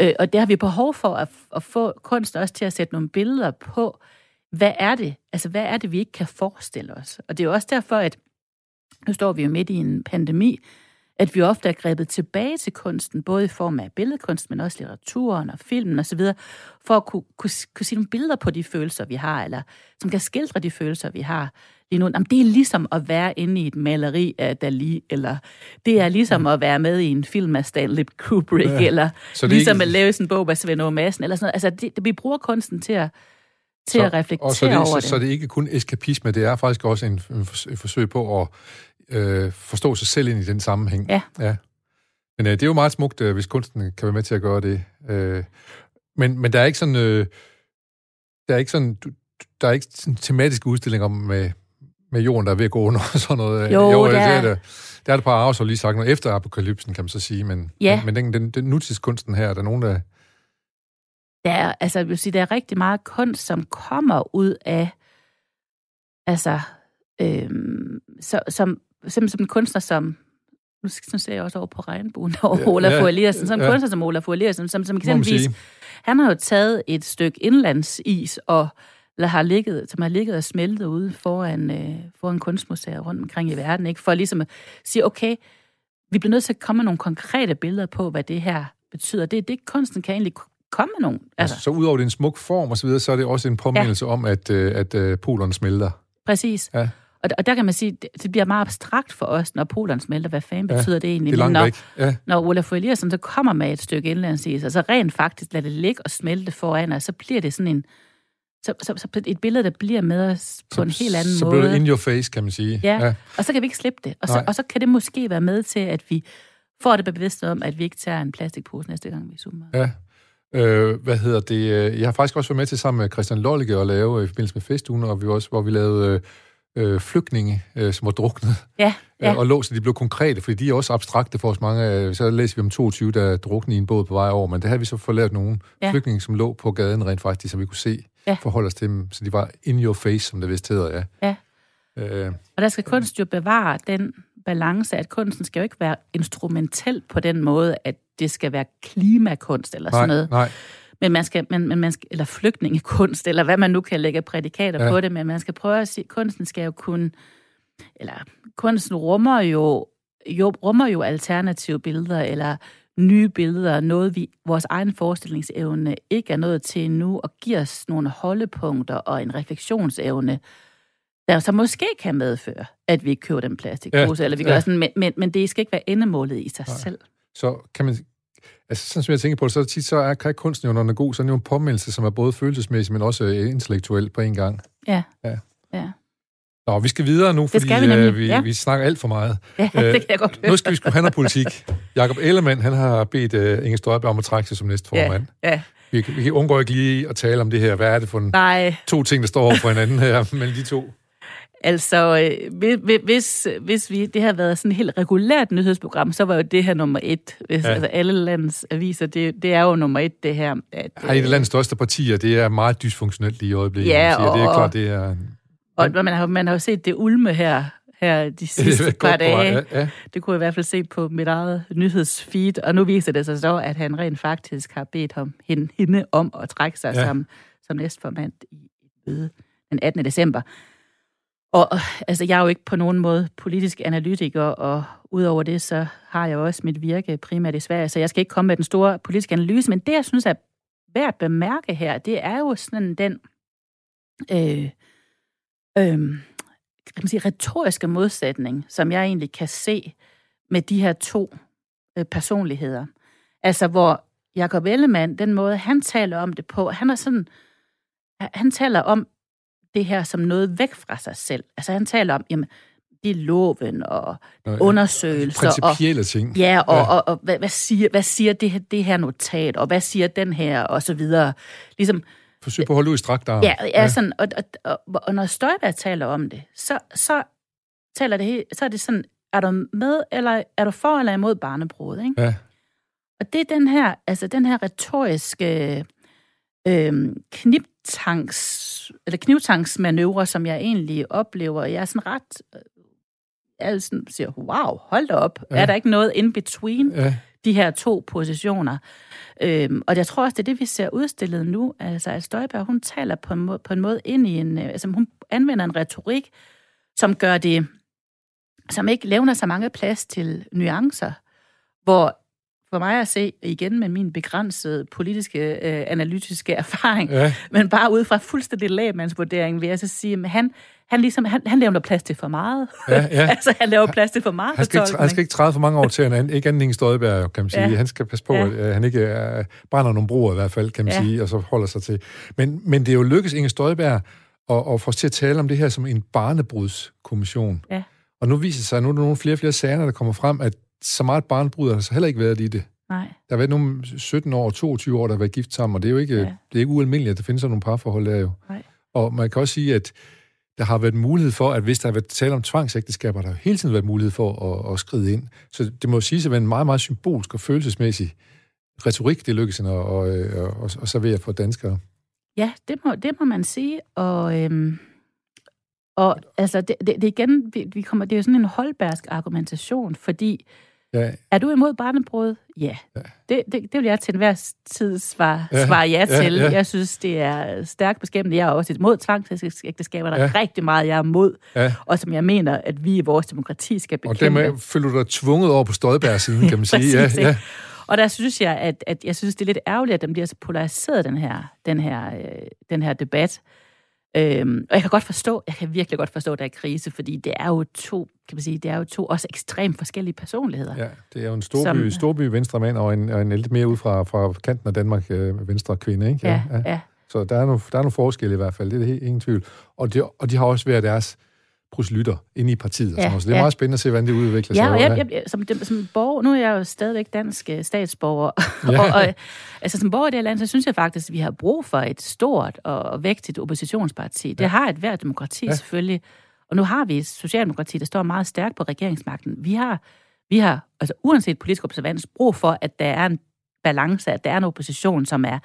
øh, og der har vi behov for at, at få kunst også til at sætte nogle billeder på, hvad er det? Altså, hvad er det, vi ikke kan forestille os? Og det er jo også derfor, at nu står vi jo midt i en pandemi, at vi ofte er grebet tilbage til kunsten, både i form af billedkunst, men også litteraturen og filmen osv., for at kunne, kunne, kunne se nogle billeder på de følelser, vi har, eller som kan skildre de følelser, vi har lige nu. Jamen, det er ligesom at være inde i et maleri af Dali, eller det er ligesom at være med i en film af Stanley Kubrick,
Ja.
eller
Så det
ligesom
ikke-
at lave sådan en bog af Svend Aage Madsen, eller sådan noget. Altså, det, det, vi bruger kunsten til at, til at reflektere
og så det,
over
så,
det.
så det er ikke kun eskapisme, det er faktisk også en, en, forsøg på at øh, forstå sig selv ind i den sammenhæng.
Ja.
ja. Men øh, det er jo meget smukt, øh, hvis kunsten kan være med til at gøre det. Øh, men, men der er ikke sådan... Øh, der er ikke sådan... Der er ikke sådan en tematisk udstilling om med, med jorden, der er ved at gå under og sådan noget.
Jo,
jo
der
det
er-
det. Der er det på Aarhus, lige sagt noget efter apokalypsen, kan man så sige. Men,
Ja.
men, men den, den, den nutidskunsten her, er der nogen, der...
Der er, altså, jeg vil sige, der er rigtig meget kunst, som kommer ud af, altså, øhm, så, som, simpelthen som en kunstner, som, nu, nu ser jeg også over på regnbuen, over
Ja,
Olaf
ja,
Eliassen, som en
ja.
kunstner som Olaf Eliassen, som, som eksempelvis, han har jo taget et stykke indlandsis, og eller har ligget, som har ligget og smeltet ude foran, øh, foran kunstmuseer rundt omkring i verden, ikke? for ligesom at sige, okay, vi bliver nødt til at komme med nogle konkrete billeder på, hvad det her betyder. Det er det, kunsten kan egentlig komme med nogle. Altså,
Altså, så udover det er en smuk form og så videre, så er det også en påmindelse ja. om, at, øh, at øh, polerne smelter.
Præcis.
Ja.
Og, og der kan man sige, det, det bliver meget abstrakt for os, når polerne smelter. Hvad fanden
Ja,
betyder det egentlig?
Det er
når,
væk. Ja.
når Olaf Eliasson så kommer med et stykke indlandsis, og så rent faktisk lader det ligge og smelte foran os, så bliver det sådan en, så, så, så et billede, der bliver med os på en helt anden
så
måde.
Så bliver det in your face, kan man sige.
Ja, ja. og så kan vi ikke slippe det. Og så, og så kan det måske være med til, at vi får det bevidst om, at vi ikke tager en plastikpose næste gang, vi zoomer.
Ja. Øh, hvad hedder det? Jeg har faktisk også været med til sammen med Christian Lollige at lave i forbindelse med festugen, og vi også, hvor vi lavede øh, flygtninge, øh, som var druknet.
Ja, ja.
Øh, og lå, så de blev konkrete, fordi de er også abstrakte for os mange. Så læser vi om 22, der druknede i en båd på vej over, men det havde vi så lavet nogle ja. flygtninge, som lå på gaden rent faktisk, så vi kunne se, ja. forholde os til dem. Så de var in your face, som det vist hedder, ja.
ja. Øh. Og der skal kunst jo bevare den balance, at kunsten skal jo ikke være instrumentel på den måde, at det skal være klimakunst eller
nej,
sådan noget.
Nej,
men man skal, men, men man skal, eller flygtningekunst, eller hvad man nu kan lægge prædikater ja. på det, men man skal prøve at sige, kunsten skal jo kunne, eller kunsten rummer jo, jo, rummer jo alternative billeder, eller nye billeder, noget vi, vores egen forestillingsevne ikke er nået til nu, og giver os nogle holdepunkter og en refleksionsevne, der så måske kan medføre, at vi ikke køber den plastikpose, ja, eller vi gør ja. sådan, men, men, men det skal ikke være endemålet i sig Nej. selv.
Så kan man, altså sådan som jeg tænker på det, så tit så er, kan kunsten jo, når den er god, så er det jo en påmeldelse, som er både følelsesmæssig, men også øh, intellektuel på en gang.
Ja.
ja.
ja.
Nå, vi skal videre nu, fordi
vi,
øh, vi, ja. vi snakker alt for meget.
Ja, det kan jeg godt
høre. Nu skal vi sgu have noget politik. Jakob Ellemann, han har bedt uh, Inge Støjberg om at trække sig som næste formand.
Ja, ja.
Vi, vi kan undgå ikke lige at tale om det her. Hvad er det for en,
Nej.
to ting, der står over for hinanden her mellem de to?
Altså, øh, hvis, hvis vi, det har været sådan et helt regulært nyhedsprogram, så var jo det her nummer et. Hvis, ja. Altså, alle landets aviser, det, det er jo nummer et, det her. At,
Ej, det landets største partier, det er meget dysfunktionelt i øjeblikket.
Ja,
siger.
og,
det er klart, det er...
Og man har, man har jo set det ulme her, her de sidste par dage. Ja, ja. Det kunne jeg i hvert fald se på mit eget nyhedsfeed, og nu viser det sig så, at han rent faktisk har bedt ham, hende, hende om at trække sig ja. som, som næstformand i møde den 18. december. Og altså, jeg er jo ikke på nogen måde politisk analytiker, og udover det, så har jeg også mit virke primært i Sverige, så jeg skal ikke komme med den store politiske analyse, men det, jeg synes er værd at bemærke her, det er jo sådan den øh, øh, kan man sige, retoriske modsætning, som jeg egentlig kan se med de her to øh, personligheder. Altså, hvor Jacob Ellemann, den måde, han taler om det på, han er sådan, han taler om det her som noget væk fra sig selv. Altså han taler om, jamen, det er loven og Nå, undersøgelser.
Principielle og, ting.
Ja, og, ja. og, og, og hvad, hvad siger, hvad siger det, her, det her notat, og hvad siger den her, og så videre. Ligesom,
Forsøg på at holde ud i strakt arm.
Ja, ja, ja. Sådan, og, og, og, og når Støjberg taler om det, så, så, taler det, så er det sådan, er du med, eller er du for eller imod barnebrud, ikke?
Ja.
Og det er den her, altså den her retoriske øh, kniptanks eller knivtanksmanøvre, som jeg egentlig oplever. Jeg er sådan ret... Jeg sådan siger, wow, hold da op. Ja. Er der ikke noget in between ja. de her to positioner? Øhm, og jeg tror også, det er det, vi ser udstillet nu. Altså, at Støjberg, hun taler på en, måde, på en måde ind i en... Øh, altså, hun anvender en retorik, som gør det... Som ikke levner så mange plads til nuancer, hvor for mig at se, igen med min begrænsede politiske, øh, analytiske erfaring, ja. men bare ud fra fuldstændig lægemandsvurdering, vil jeg så sige, at han, han, ligesom, han, han laver plads til for meget. Ja, ja. altså, han laver plads til for meget
han skal, ikke, han skal ikke træde for mange år til, at han ikke anden Støjberg, kan man sige. Ja. Han skal passe på, ja. at han ikke uh, brænder nogle broer i hvert fald, kan man ja. sige, og så holder sig til. Men, men det er jo lykkedes Inge Støjberg at, at få os til at tale om det her som en barnebrudskommission.
Ja.
Og nu viser det sig, at nu er der nogle flere og flere sager, der kommer frem, at så meget barnbrud har der så heller ikke været i det.
Nej.
Der har været nogle 17 år, 22 år, der har været gift sammen, og det er jo ikke, ja. det er ikke ualmindeligt, at der findes sådan nogle parforhold der jo.
Nej.
Og man kan også sige, at der har været mulighed for, at hvis der har været tale om tvangsægteskaber, der har hele tiden været mulighed for at, at skride ind. Så det må sige at være en meget, meget symbolsk og følelsesmæssig retorik, det lykkes at, at, at, at servere for danskere.
Ja, det må, det må man sige, og... Øhm og altså, det, det, det igen, vi, vi kommer, det er jo sådan en holdbærsk argumentation, fordi ja. er du imod barnebrud? Ja. ja. Det, det, det vil jeg til enhver tid svare ja, svare ja til. Ja, ja. Jeg synes, det er stærkt beskæmmende. Jeg er også imod tvangsægteskaber. Der ja. er rigtig meget, jeg er imod, ja. og som jeg mener, at vi i vores demokrati skal bekæmpe.
Og dermed føler du dig tvunget over på Støjbær-siden, kan man sige. ja, ja.
Og der synes jeg, at, at jeg synes, det er lidt ærgerligt, at den bliver så polariseret, den her, den her, øh, den her debat. Øhm, og jeg kan godt forstå, jeg kan virkelig godt forstå, at der er krise, fordi det er jo to, kan man sige, det er jo to også ekstremt forskellige personligheder.
Ja, det er jo en storby, som, storby venstre mand og en, og en lidt mere ud fra, fra kanten af Danmark øh, venstre kvinde, ikke?
Ja, ja. ja.
Så der er nogle, der er nogle forskelle i hvert fald, det er det helt ingen tvivl. Og de, og de har også været deres proselytter inde i partiet. Og sådan. Så det er
ja.
meget spændende at se, hvordan det udvikler sig.
Ja, og
Og
jeg, jeg, jeg, som, som borger, nu er jeg jo stadigvæk dansk øh, statsborger,
Ja.
og, og altså som borger i det her land, så synes jeg faktisk, at vi har brug for et stort og vægtigt oppositionsparti. Det har et hvert demokrati
Ja.
ja. selvfølgelig, og nu har vi et socialdemokrati, der står meget stærkt på regeringsmagten. Vi har, vi har altså uanset politisk observans, brug for, at der er en balance, at der er en opposition, som er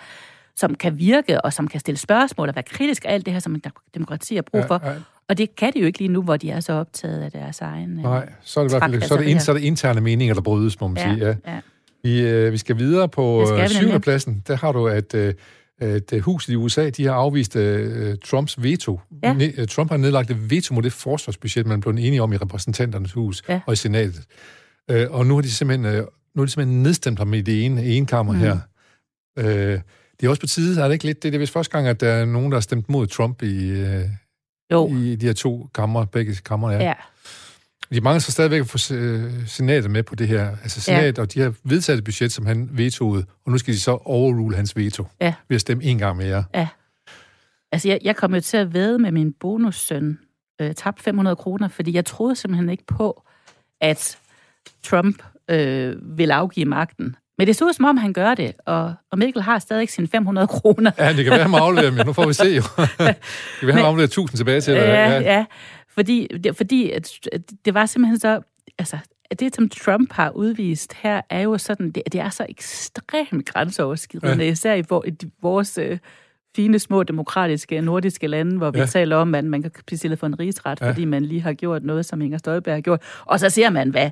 som kan virke, og som kan stille spørgsmål og være kritisk, og alt det her, som en demokrati har brug for.
Ja, ja.
Og det kan de jo ikke lige nu, hvor de er så optaget af deres egen... øh,
Nej, så er det i hvert fald så er det, ind, så er det interne meninger, der brydes, må man sige. Ja.
ja.
Vi, øh, vi skal videre på
skal
øh, syvende pladsen. Der har du, at, øh, at øh, huset i USA, de har afvist øh, Trumps veto.
Ja.
Ne- Trump har nedlagt et veto mod det forsvarsbudget, man blev enige om i repræsentanternes hus
Ja.
og i senatet. Øh, og nu har de simpelthen, øh, nu har de simpelthen nedstemt ham i det ene, ene kammer mm.
Mm.
her. Øh, det er også på tide, er det ikke lidt? Det er det vist første gang, at der er nogen, der har stemt mod Trump i, øh,
Jo,
i de her to kammer, begge kammer, ja.
ja.
De mangler så stadigvæk at få øh, senatet med på det her. Altså senatet, ja. og de har vedtaget et budget, som han vetoede, og nu skal de så overrule hans veto
Ja.
ved at stemme en gang mere.
Altså, jeg, jeg kom jo til at væde med min bonussøn, øh, tabte 500 kroner, fordi jeg troede simpelthen ikke på, at Trump øh, ville afgive magten. Men det så ud som om, han gør det, og, og Mikkel har stadig sine 500 kroner.
Ja, det kan være, han må aflevere dem, nu får vi se jo. det kan være, han afleverer 1000 tilbage til dig.
Ja, ja. Fordi, det, fordi at, at det var simpelthen så... Altså, at det, som Trump har udvist her, er jo sådan, det, det er så ekstremt grænseoverskridende, ja. især i, vor, i vores øh, fine, små, demokratiske, nordiske lande, hvor vi
Ja.
ja. taler om, at man kan blive stillet for en rigsret,
Ja.
ja. fordi man lige har gjort noget, som Inger Støjberg har gjort. Og så ser man, hvad,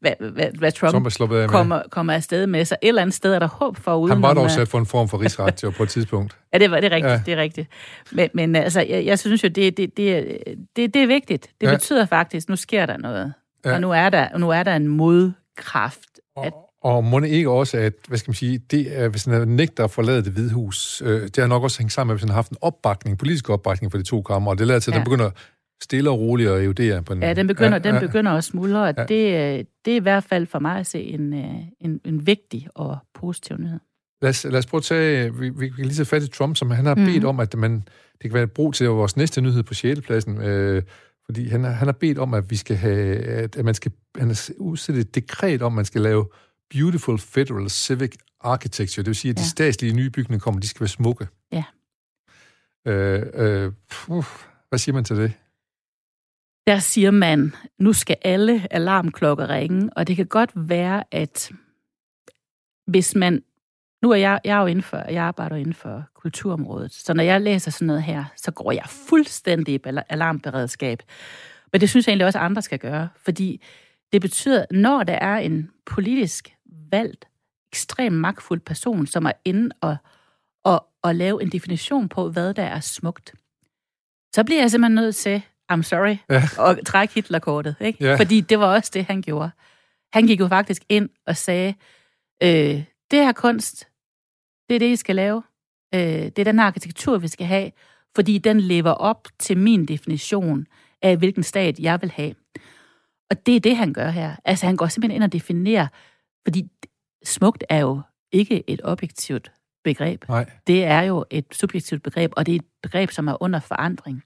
hvad, hvad, hvad Trump,
Trump er sluppet af med.
kommer, kommer afsted med. Så et eller andet sted er der håb for uden
Han var dog sat for en form for rigsret jo, på et tidspunkt.
Ja, det, var, det er rigtigt,
Ja.
det er rigtigt. Men, men altså, jeg, jeg synes jo, det, det, det, er- det, det er vigtigt. Det
Ja.
betyder faktisk, nu sker der noget.
Ja.
Og nu er der, nu er der en modkraft. At,
Og, og må det ikke også, at, hvad skal man sige, det er, hvis han nægter at forlade det hvide hus, øh, det har nok også hængt sammen med, hvis han har haft en opbakning, politisk opbakning for de to kammer, og det lader til, at
Ja.
den begynder stille og roligt at erodere på den.
ja, den begynder,
ja,
ja, den begynder at smuldre, og
Ja.
ja. det, øh, det er i hvert fald for mig at se en, øh, en, en vigtig og positiv nyhed.
Lad os, lad os prøve at tage, vi, vi kan lige tage fat i Trump, som han har
Mhm.
bedt om, at man, det kan være et brug til vores næste nyhed på 6. pladsen, øh, fordi han, har- han har bedt om, at vi skal have, at, man skal, han har udsætte et dekret om, at man skal lave Beautiful Federal Civic Architecture, det vil sige, at de
Ja.
statslige nye bygninger kommer, de skal være smukke.
Ja.
Øh, øh, puh, hvad siger man til det?
Der siger man, nu skal alle alarmklokker ringe, og det kan godt være, at hvis man... Nu er jeg, jeg er jo inden for, jeg arbejder inden for kulturområdet, så når jeg læser sådan noget her, så går jeg fuldstændig i alarmberedskab. Men det synes jeg egentlig også, at andre skal gøre, fordi det betyder, når der er en politisk valgt, ekstremt magtfuld person, som er inde og, og, og lave en definition på, hvad der er smukt, så bliver jeg simpelthen nødt til, I'm sorry,
Ja.
og trække Hitlerkortet. Ikke?
Ja.
Fordi det var også det, han gjorde. Han gik jo faktisk ind og sagde, øh, det her kunst, det er det, I skal lave. Øh, det er den her arkitektur, vi skal have, fordi den lever op til min definition af, hvilken stat jeg vil have. Og det er det, han gør her. Altså, han går simpelthen ind og definerer, fordi smukt er jo ikke et objektivt begreb
Nej.
det er jo et subjektivt begreb, og det er et begreb, som er under forandring.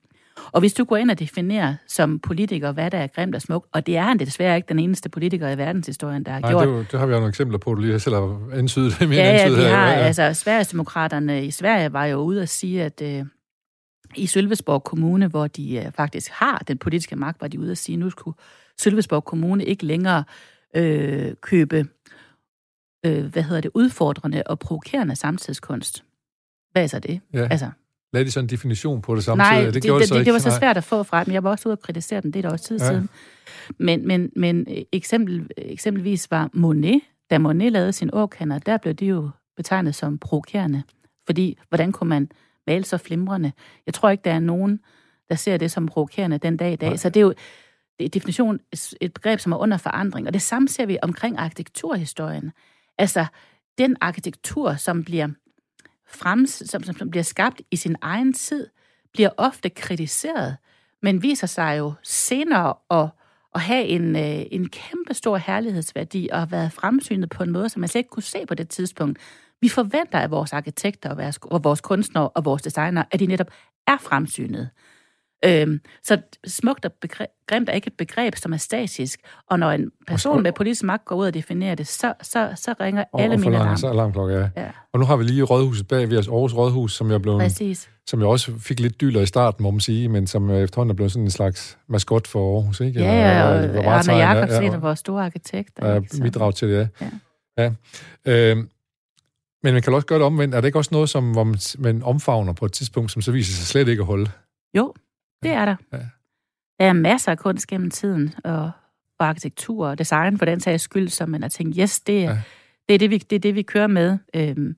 Og hvis du går ind og definerer som politiker, hvad der er grimt og smukt, og det er han desværre ikke den eneste politiker i verdenshistorien, der har
Nej,
gjort.
det, det har vi jo nogle eksempler på, du lige selv har antydet.
ja, ja, vi
her.
har,
Ja, ja.
altså Sverigesdemokraterne i Sverige var jo ude at sige, at øh, i Sølvesborg Kommune, hvor de øh, faktisk har den politiske magt, var de ude at sige, at nu skulle Sølvesborg Kommune ikke længere øh, købe, øh, hvad hedder det, udfordrende og provokerende samtidskunst. Hvad er så det?
Ja.
Altså,
Lad de så en definition på det samtidig.
Nej,
det,
det,
gjorde
det,
så
det, det var så svært at få fra dem. Jeg var også ude og kritisere den, det er der også tid
Ja.
siden. Men, men, men eksempel, eksempelvis var Monet, da Monet lavede sin åkander, der blev de jo betegnet som provokerende. Fordi, hvordan kunne man male så flimrende? Jeg tror ikke, der er nogen, der ser det som provokerende den dag i dag.
Nej.
Så det er jo det er definition et begreb, som er under forandring. Og det samme ser vi omkring arkitekturhistorien. Altså, den arkitektur, som bliver frem, som, som, som bliver skabt i sin egen tid, bliver ofte kritiseret, men viser sig jo senere at, at have en, øh, en kæmpe stor herlighedsværdi og have været fremsynet på en måde, som man slet ikke kunne se på det tidspunkt. Vi forventer af vores arkitekter og vores, og vores kunstnere og vores designere, at de netop er fremsynede. Øhm, så smukt og begre- grimt er ikke et begreb, som er statisk. Og når en person med politisk magt går ud og definerer det, så, så, så ringer
Og,
alle
og
mine alarm.
så alarmklokke, ja.
Ja,
Og nu har vi lige rådhuset bag ved os, Aarhus Rådhus, som jeg, blev,
præcis.
som jeg også fik lidt dyler i starten, må man sige, men som øh, efterhånden er blevet sådan en slags maskot for Aarhus, ikke?
Ja, ja, og
hvor
Arne
varetager-
Jacobsen,
ja,
af vores store arkitekter.
ja, bidrag til det, ja.
Ja.
ja. Øhm, men man kan også gøre det omvendt. Er det ikke også noget, som hvor man, man omfavner på et tidspunkt, som så viser sig slet ikke at holde?
Jo, det er der.
Ja.
Der er masser af kunst gennem tiden, og, og arkitektur og design for den sags skyld, som man har tænkt, yes, det,
Ja.
ja. det, er, det, vi, det er det, vi kører med. Øhm,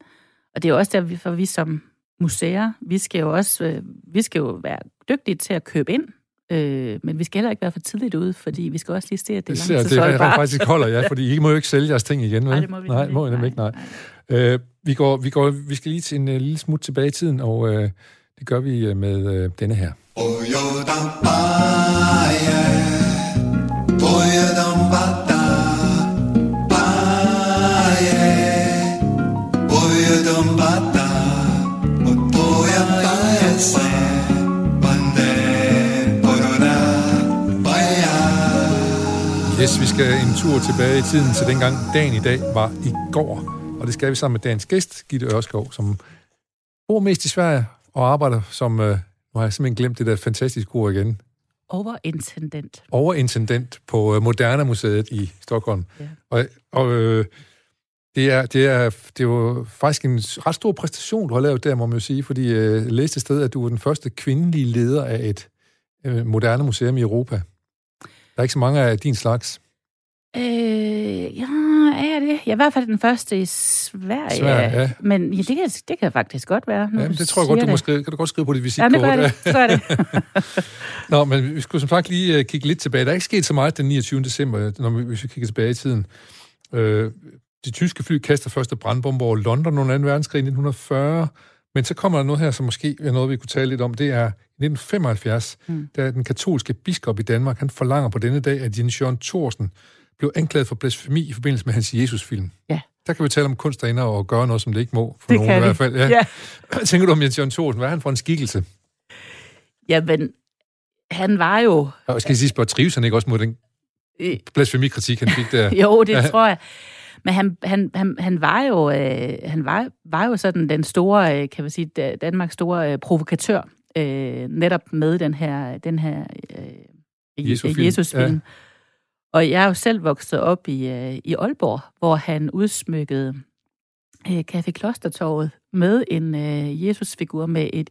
og det er også der, for vi som museer, vi skal jo også øh, vi skal jo være dygtige til at købe ind, øh, men vi skal heller ikke være for tidligt ude, fordi vi skal også lige se, at det er
ser, det
langtidsholdbart.
faktisk holder, ja, fordi I må jo ikke sælge jeres ting igen, vel?
Nej, det må vi
nej, må I nemlig ikke, nej. Øh, vi, går, vi, går, vi skal lige til en uh, lille smut tilbage i tiden, og øh, det gør vi øh, med øh, denne her. Yes, vi skal en tur tilbage i tiden til dengang dagen i dag var i går. Og det skal vi sammen med dagens gæst, Gitte Ørskov, som bor mest i Sverige og arbejder som, øh, nu har jeg simpelthen glemt det der fantastiske ord igen,
Overintendent.
overintendent på øh, Moderna Museet i Stockholm.
Ja.
Og, og øh, det, er, det, er, det er jo faktisk en ret stor præstation, du har lavet der, må man jo sige, fordi øh, jeg læste et sted, at du er den første kvindelige leder af et øh, moderne museum i Europa. Der er ikke så mange af din slags.
Øh, ja, er det? Jeg er i hvert fald den første i Sverige.
Sverige, ja.
Men ja, det, kan, det kan faktisk godt være.
Ja, det tror jeg godt, du må
det.
skrive, kan du godt skrive på dit
Ja, det
visitkort.
gør det. Så er det.
Nå, men vi skulle som sagt lige uh, kigge lidt tilbage. Der er ikke sket så meget den 29. december, når vi, hvis vi kigger tilbage i tiden. Øh, de tyske fly kaster første brandbomber over London under 2. verdenskrig i 1940, men så kommer der noget her, som måske er noget, vi kunne tale lidt om. Det er i 1975,
Mm.
mm. da den katolske biskop i Danmark, han forlanger på denne dag, at Jens Jørgen Thorsen blev anklaget for blasfemi i forbindelse med hans Jesus-film.
Ja.
Der kan vi tale om kunst derinde og gøre noget, som det ikke må, for
Det
nogen i hvert fald. Ja.
Ja.
Tænker du om Jens Jørgen Thorsen? Hvad er han for en skikkelse?
Jamen, han var jo...
Og skal jeg sige, spørge, trives han ikke også mod den
Øh,
blasfemikritik, han fik der?
jo, det tror jeg. Men han, han, han, han var jo øh, han var, var jo sådan den store, øh, kan man sige, Da- Danmarks store øh, provokatør, øh, netop med den her, den her øh,
Jesu-film,
Jesus-film.
ja.
Og jeg er jo selv vokset op i, øh, i Aalborg, hvor han udsmykkede øh, Café Klostertorvet med en øh, Jesus-figur med et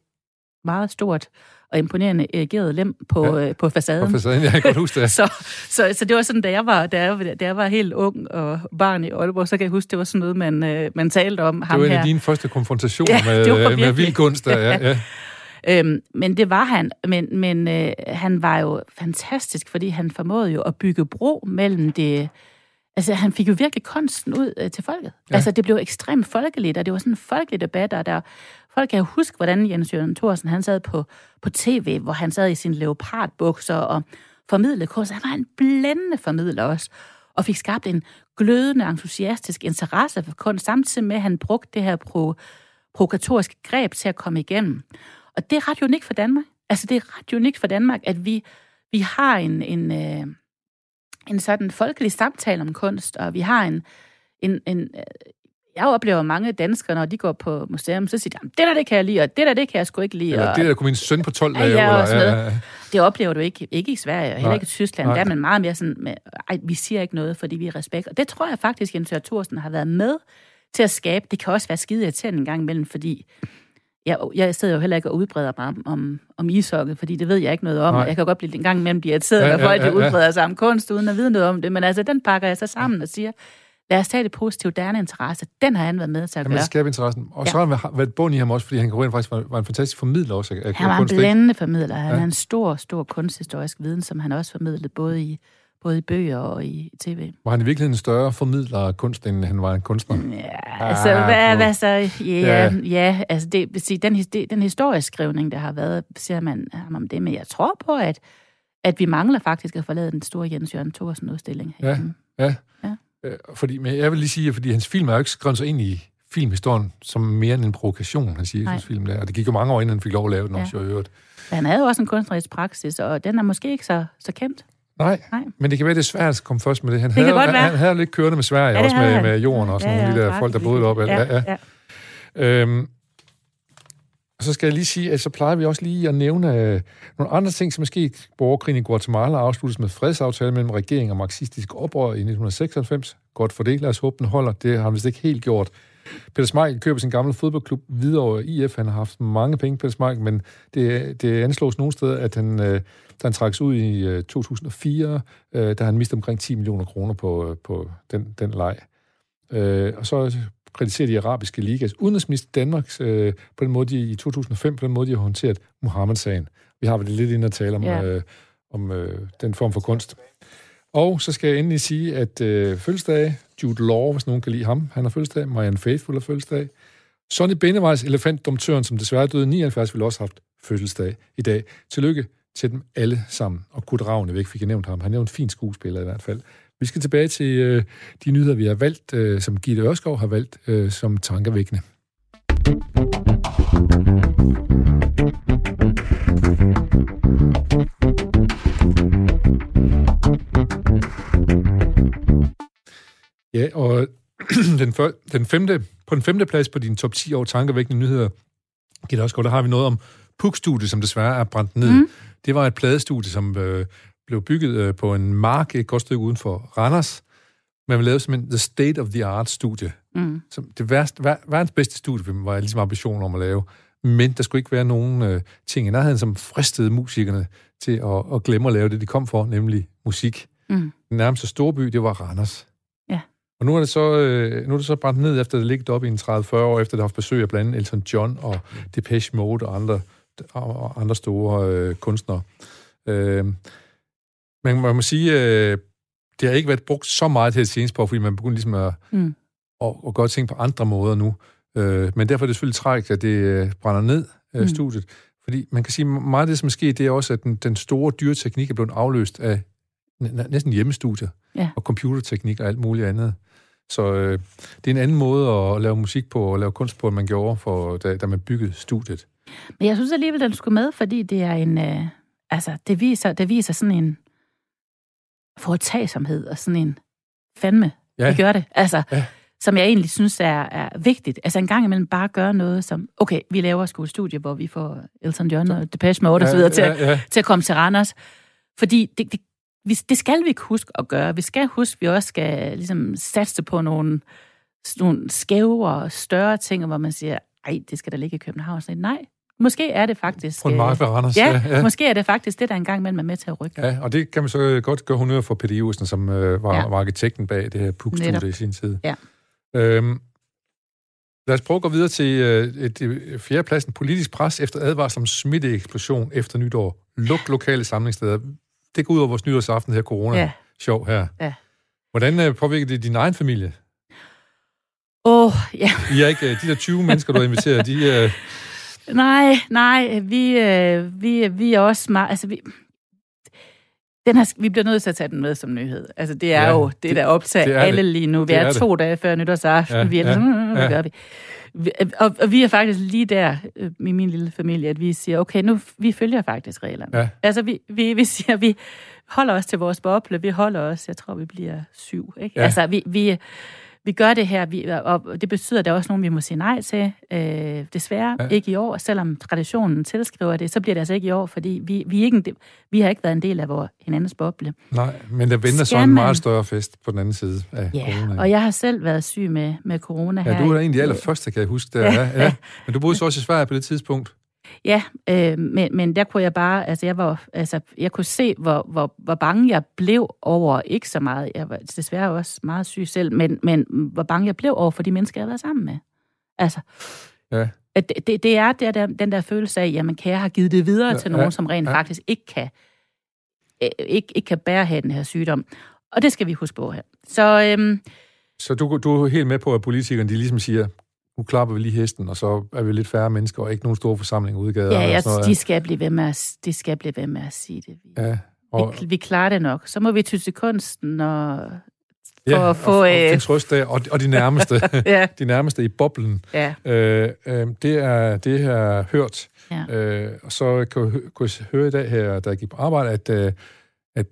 meget stort og imponerende erigeret lem på,
Ja.
øh, på facaden.
På facaden, jeg kan godt huske det.
Så, så, så det var sådan, da jeg var, da jeg, da jeg var helt ung og barn i Aalborg, så kan jeg huske, det var sådan noget, man, øh, man talte om
Det
ham
var en
her.
af dine første konfrontationer
Ja,
med,
var
med vildkunst. Ja, ja.
Øhm, men det var han. Men, men øh, han var jo fantastisk, fordi han formåede jo at bygge bro mellem det... Altså, han fik jo virkelig kunsten ud øh, til folket.
Ja.
Altså, det blev ekstremt folkeligt, og det var sådan en folkelig debat, og der, folk kan jo huske, hvordan Jens Jørgen Thorsen, han sad på, på tv, hvor han sad i sine leopardbukser og formidlede kunst. Han var en blændende formidler også, og fik skabt en glødende, entusiastisk interesse for kunst, samtidig med, at han brugte det her pro, provokatoriske greb til at komme igennem. Og det er ret unikt for Danmark. Altså, det er ret unikt for Danmark, at vi, vi har en, en, øh, en sådan folkelig samtale om kunst, og vi har en... en, en øh, jeg oplever mange danskere, når de går på museum, så siger de, "Jamen, det der, det kan jeg lide, og det der, det kan jeg sgu ikke lide.
Eller
og
det der kunne min søn på 12
Ja,
lave.
ja,
eller, ja,
noget.
ja.
det oplever du ikke, ikke i Sverige, og heller ikke i Tyskland.
Nej.
Der er man meget mere sådan, med, ej, vi siger ikke noget, fordi vi er respekt. Og det tror jeg faktisk, Jens Thorsen har været med til at skabe. Det kan også være skide irriterende en gang imellem, fordi jeg, jeg sidder jo heller ikke og udbreder mig om, om, om ishockey, fordi det ved jeg ikke noget om,
Nej.
jeg kan godt blive en gang imellem blive irriteret,
Ja,
ja,
ja,
når folk
ja,
ja,
ja.
udbreder sig om kunst, uden at vide noget om det. Men altså, den pakker jeg så sammen og siger, lad os tage det positive, der er en interesse. Den har han været med til at
Jamen,
gøre.
det skaber interessen. Og
Ja.
så har han været bund i ham også, fordi han rent faktisk var, var en fantastisk formidler også af,
Han var en blændende formidler. Han
Ja.
ja. har en stor, stor kunsthistorisk viden, som han også formidlede både i, både i bøger og i tv.
Var han i virkeligheden en større formidler af kunst, end han var en kunstner?
Ja, altså,
Ah,
hvad, hvad så? Ja,
Ja.
ja. altså, det, sige, den, det, den historieskrivning, der har været, siger man ham om det, men jeg tror på, at, at vi mangler faktisk at forlade den store Jens Jørgen Thorsen udstilling.
Ja. Ja.
Ja.
Øh, Fordi, men jeg vil lige sige, fordi hans film er jo ikke skrevet sig ind i filmhistorien som mere end en provokation, han siger. Jesus film der. Og det gik jo mange år, inden han fik lov at lave den
Ja.
også, i øvrigt.
Men han havde jo også en kunstnerisk praksis, og den er måske ikke så, så kendt.
Nej,
Nej.
men det kan være, det er svært at komme først med det. Han
kan
havde, han,
være.
han havde lidt kørende med Sverige,
Ja, det
også med,
han.
med jorden og sådan nogle af de der folk, der boede deroppe.
Ja, ja. ja.
Øhm, og så skal jeg lige sige, at så plejer vi også lige at nævne øh, nogle andre ting, som er sket. Borgerkrigen i Guatemala afsluttes med fredsaftale mellem regeringen og marxistisk oprør i 1996. Godt for det, lad os håbe, den holder. Det har han vist ikke helt gjort. Peter Smeichel køber sin gamle fodboldklub videre IF. Han har haft mange penge, Peter Smeichel, men det, det anslås nogle steder, at han, øh, da han trækkes ud i øh, 2004, øh, da han mistede omkring 10 millioner kroner på, øh, på den, den leg. Øh, og så kritiserer de arabiske ligas udenrigsminister Danmarks øh, på den måde, de i 2005, på den måde, de har håndteret Mohammed-sagen. Vi har vel lidt inde at tale om,
Ja.
øh, om øh, den form for kunst. Og så skal jeg endelig sige, at øh, fødselsdag, Jude Law, hvis nogen kan lide ham, han har fødselsdag, Marianne Faithful har fødselsdag. Sonny Benevejs, elefantdomtøren, som desværre døde i 79, ville også have haft fødselsdag i dag. Tillykke til dem alle sammen. Og Kurt Ravnevæk fik jeg nævnt ham. Han er jo en fin skuespiller i hvert fald. Vi skal tilbage til øh, de nyheder, vi har valgt, øh, som Gitte Ørskov har valgt øh, som tankevækkende. Ja, og den, før, den femte, på den femte plads på din top 10 over tankevækkende nyheder, Gitte Ørskov, der har vi noget om Puk-studiet, som desværre er brændt ned. Mm. Det var et pladestudie, som øh, blev bygget øh, på en mark et godt stykke uden for Randers. Man lavede simpelthen The State of the Art studie.
Mm.
Som det værste, ver, verdens bedste studie var jeg ligesom ambition om at lave. Men der skulle ikke være nogen øh, ting i nærheden, som fristede musikerne til at, at glemme at lave det, de kom for, nemlig musik.
Mm.
Den nærmeste storby, det var Randers. Og nu er det så, øh, nu er det så brændt ned, efter det ligget op i en 30-40 år, efter det har haft besøg af blandt andet Elton John og Depeche Mode og andre, og andre store øh, kunstnere. Øh, men man må sige, øh, det har ikke været brugt så meget til det seneste fordi man begynder ligesom at,
Mm.
at, at gøre ting på andre måder nu. Øh, men derfor er det selvfølgelig tragisk, at det øh, brænder ned, øh,
Mm.
studiet. Fordi man kan sige, meget af det, som er sket, det er også, at den, den store dyreteknik er blevet afløst af næsten hjemmestudier
Ja.
og computerteknik og alt muligt andet. Så øh, det er en anden måde at lave musik på og lave kunst på, end man gjorde, for, da, da man byggede studiet.
Men jeg synes alligevel, den skulle med, fordi det er en... Øh, altså, det viser, det viser sådan en foretagsomhed og sådan en fandme,
Ja.
ja. vi gør det. Altså,
Ja.
ja. som jeg egentlig synes er, er vigtigt. Altså en gang imellem bare gøre noget som, okay, vi laver sgu et studie, hvor vi får Elton John og Depeche Mode videre til,
ja, ja.
til at komme til Randers. Fordi det, det, vi, det skal vi ikke huske at gøre. Vi skal huske, at vi også skal ligesom, satse på nogle, nogle skæve og større ting, hvor man siger, ej, det skal da ligge i København. Så, nej, måske er det faktisk...
På en
øh,
mark ved Randers.
Ja,
ja,
ja, måske er det faktisk det, der engang imellem er med til at rykke.
Ja, og det kan man så godt gøre honør for Peter Iversen, som øh, var, ja. Var arkitekten bag det her
Netop.
i sin tid.
Ja.
Øhm, lad os prøve at gå videre til øh, et, et fjerdepladsen. Politisk pres efter advarsel om smitteeksplosion efter nytår. Luk lokale samlingssteder. Det går ud over vores nytårsaften her corona.
Ja.
Sjov her.
Ja.
Hvordan øh, påvirker det din egen familie?
Åh, oh, ja.
I er ikke øh, de der 20 mennesker, du har inviteret, de... Øh,
Nej, nej, vi, øh, vi, vi er også meget... Altså, vi, den her, vi bliver nødt til at tage den med som nyhed. Altså, det er
Ja,
jo det,
det-
der optager
det
alle
det.
lige nu. Vi
Det
er,
er
to dage før nytårsaften.
Ja,
vi er
ja,
sådan, hvad
ja.
gør vi? Vi- Og, og vi er faktisk lige der øh, i min lille familie, at vi siger, okay, nu vi følger faktisk reglerne.
Ja.
Altså, vi, vi, vi siger, vi holder os til vores boble, vi holder os, jeg tror, vi bliver syv. Ikke?
Ja.
Altså, vi, vi, vi gør det her, vi, og det betyder, at der er også nogen, vi må sige nej til. Øh, desværre
Ja.
ja. ikke i år, selvom traditionen tilskriver det, så bliver det altså ikke i år, fordi vi, vi, ikke en, vi har ikke været en del af vores hinandens boble.
nej, men der venter så
Skal
en
man-
meget større fest på den anden side af
Ja,
corona.
og jeg har selv været syg med, med corona her.
Ja, du var en de allerførste, kan jeg huske. Der. Ja,
Ja.
ja. Men du boede så også i Sverige på det tidspunkt.
Ja, øh, men, men der kunne jeg bare, altså jeg var, altså jeg kunne se, hvor, hvor, hvor bange jeg blev over, ikke så meget, jeg var desværre også meget syg selv, men, men hvor bange jeg blev over for de mennesker, jeg har været sammen med. Altså,
Ja.
at det, det, det er der, der, den der følelse af, jamen kan jeg have givet det videre
Ja,
til nogen,
ja,
som rent
ja.
ja. faktisk ikke kan, øh, ikke, ikke kan bære have den her sygdom. Og det skal vi huske på her. Så øhm,
Så du, du er helt med på, at politikerne de ligesom siger, nu klapper vi lige hesten, og så er vi lidt færre mennesker, og ikke nogen store forsamlinger ude i gaderne.
ja,
og
jeg,
sådan noget.
de, skal blive ved med at, de skal blive ved med at sige det.
Ja, og,
Vi, vi klarer det nok. Så må vi ty til kunsten og for at få...
og, og
øh,
finde trøst der, og, og de nærmeste,
ja,
de nærmeste i boblen.
ja,
Øh, øh, det er det har hørt.
ja.
Øh, og så kunne kunne jeg høre i dag her, da jeg gik på arbejde, at, øh, at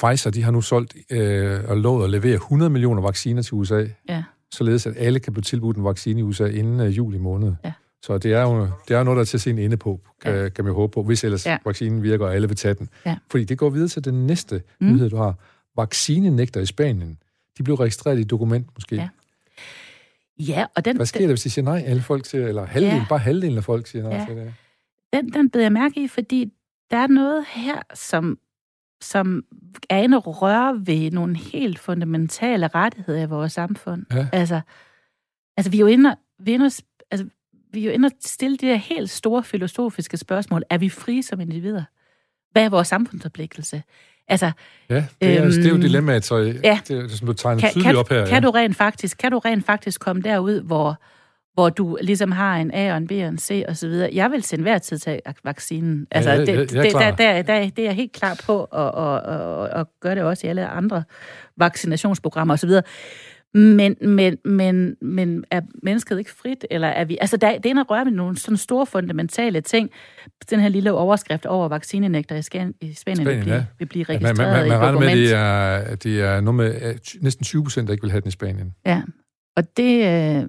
Pfizer de har nu solgt øh, og lovet at levere 100 millioner vacciner til USA,
ja.
Således at alle kan blive tilbudt en vaccine i USA inden øh, juli måned.
Ja.
Så det er jo det er noget, der er til at se en ende på, kan,
Ja.
kan man håbe på, hvis ellers
Ja.
vaccinen virker, og alle vil tage den.
Ja.
Fordi det går videre til den næste
Mm.
nyhed, du har. Vaccinenægter i Spanien. De blev registreret i et dokument, måske.
Ja. Ja, og den,
Hvad sker der, hvis de siger nej, alle folk siger, eller halvdelen,
ja.
bare halvdelen af folk siger nej
Ja.
til det?
den, den beder jeg mærke i, fordi der er noget her, som, som er inde og røre ved nogle helt fundamentale rettigheder i vores samfund.
Ja.
Altså, altså vi er jo inde, og- vi er inde, og altså, vi er jo inde og stille de der helt store filosofiske spørgsmål. Er vi frie som individer? Hvad er vores samfundsforpligtelse? Altså,
Ja, det er, øhm, det er jo
Øhm,
dilemmaet, så ja.
ja.
det, er, som du tegner
kan,
tydeligt
kan,
op her.
kan,
ja.
du rent faktisk, kan du rent faktisk komme derud, hvor, hvor du ligesom har en A og en B og en C og så videre. Jeg vil til enhver tid tage vaccinen. Altså,
Ja, jeg-
det,
jeg- jeg er
det, der, der, der, det er jeg helt klar på, og, og, og, og gøre det også i alle andre vaccinationsprogrammer og så videre. Men, men, men, men er mennesket ikke frit? Eller er vi, altså, der, det er en at røre med nogle sådan store fundamentale ting. Den her lille overskrift over vaccinenægter i, Skan, i Spanien,
Spanien,
vil, blive,
ja.
vil blive
Ja, man,
registreret
man, man, man
i
med,
dokument.
at det er, det er noget med næsten 20 procent, der ikke vil have den i Spanien.
Ja, og det, øh,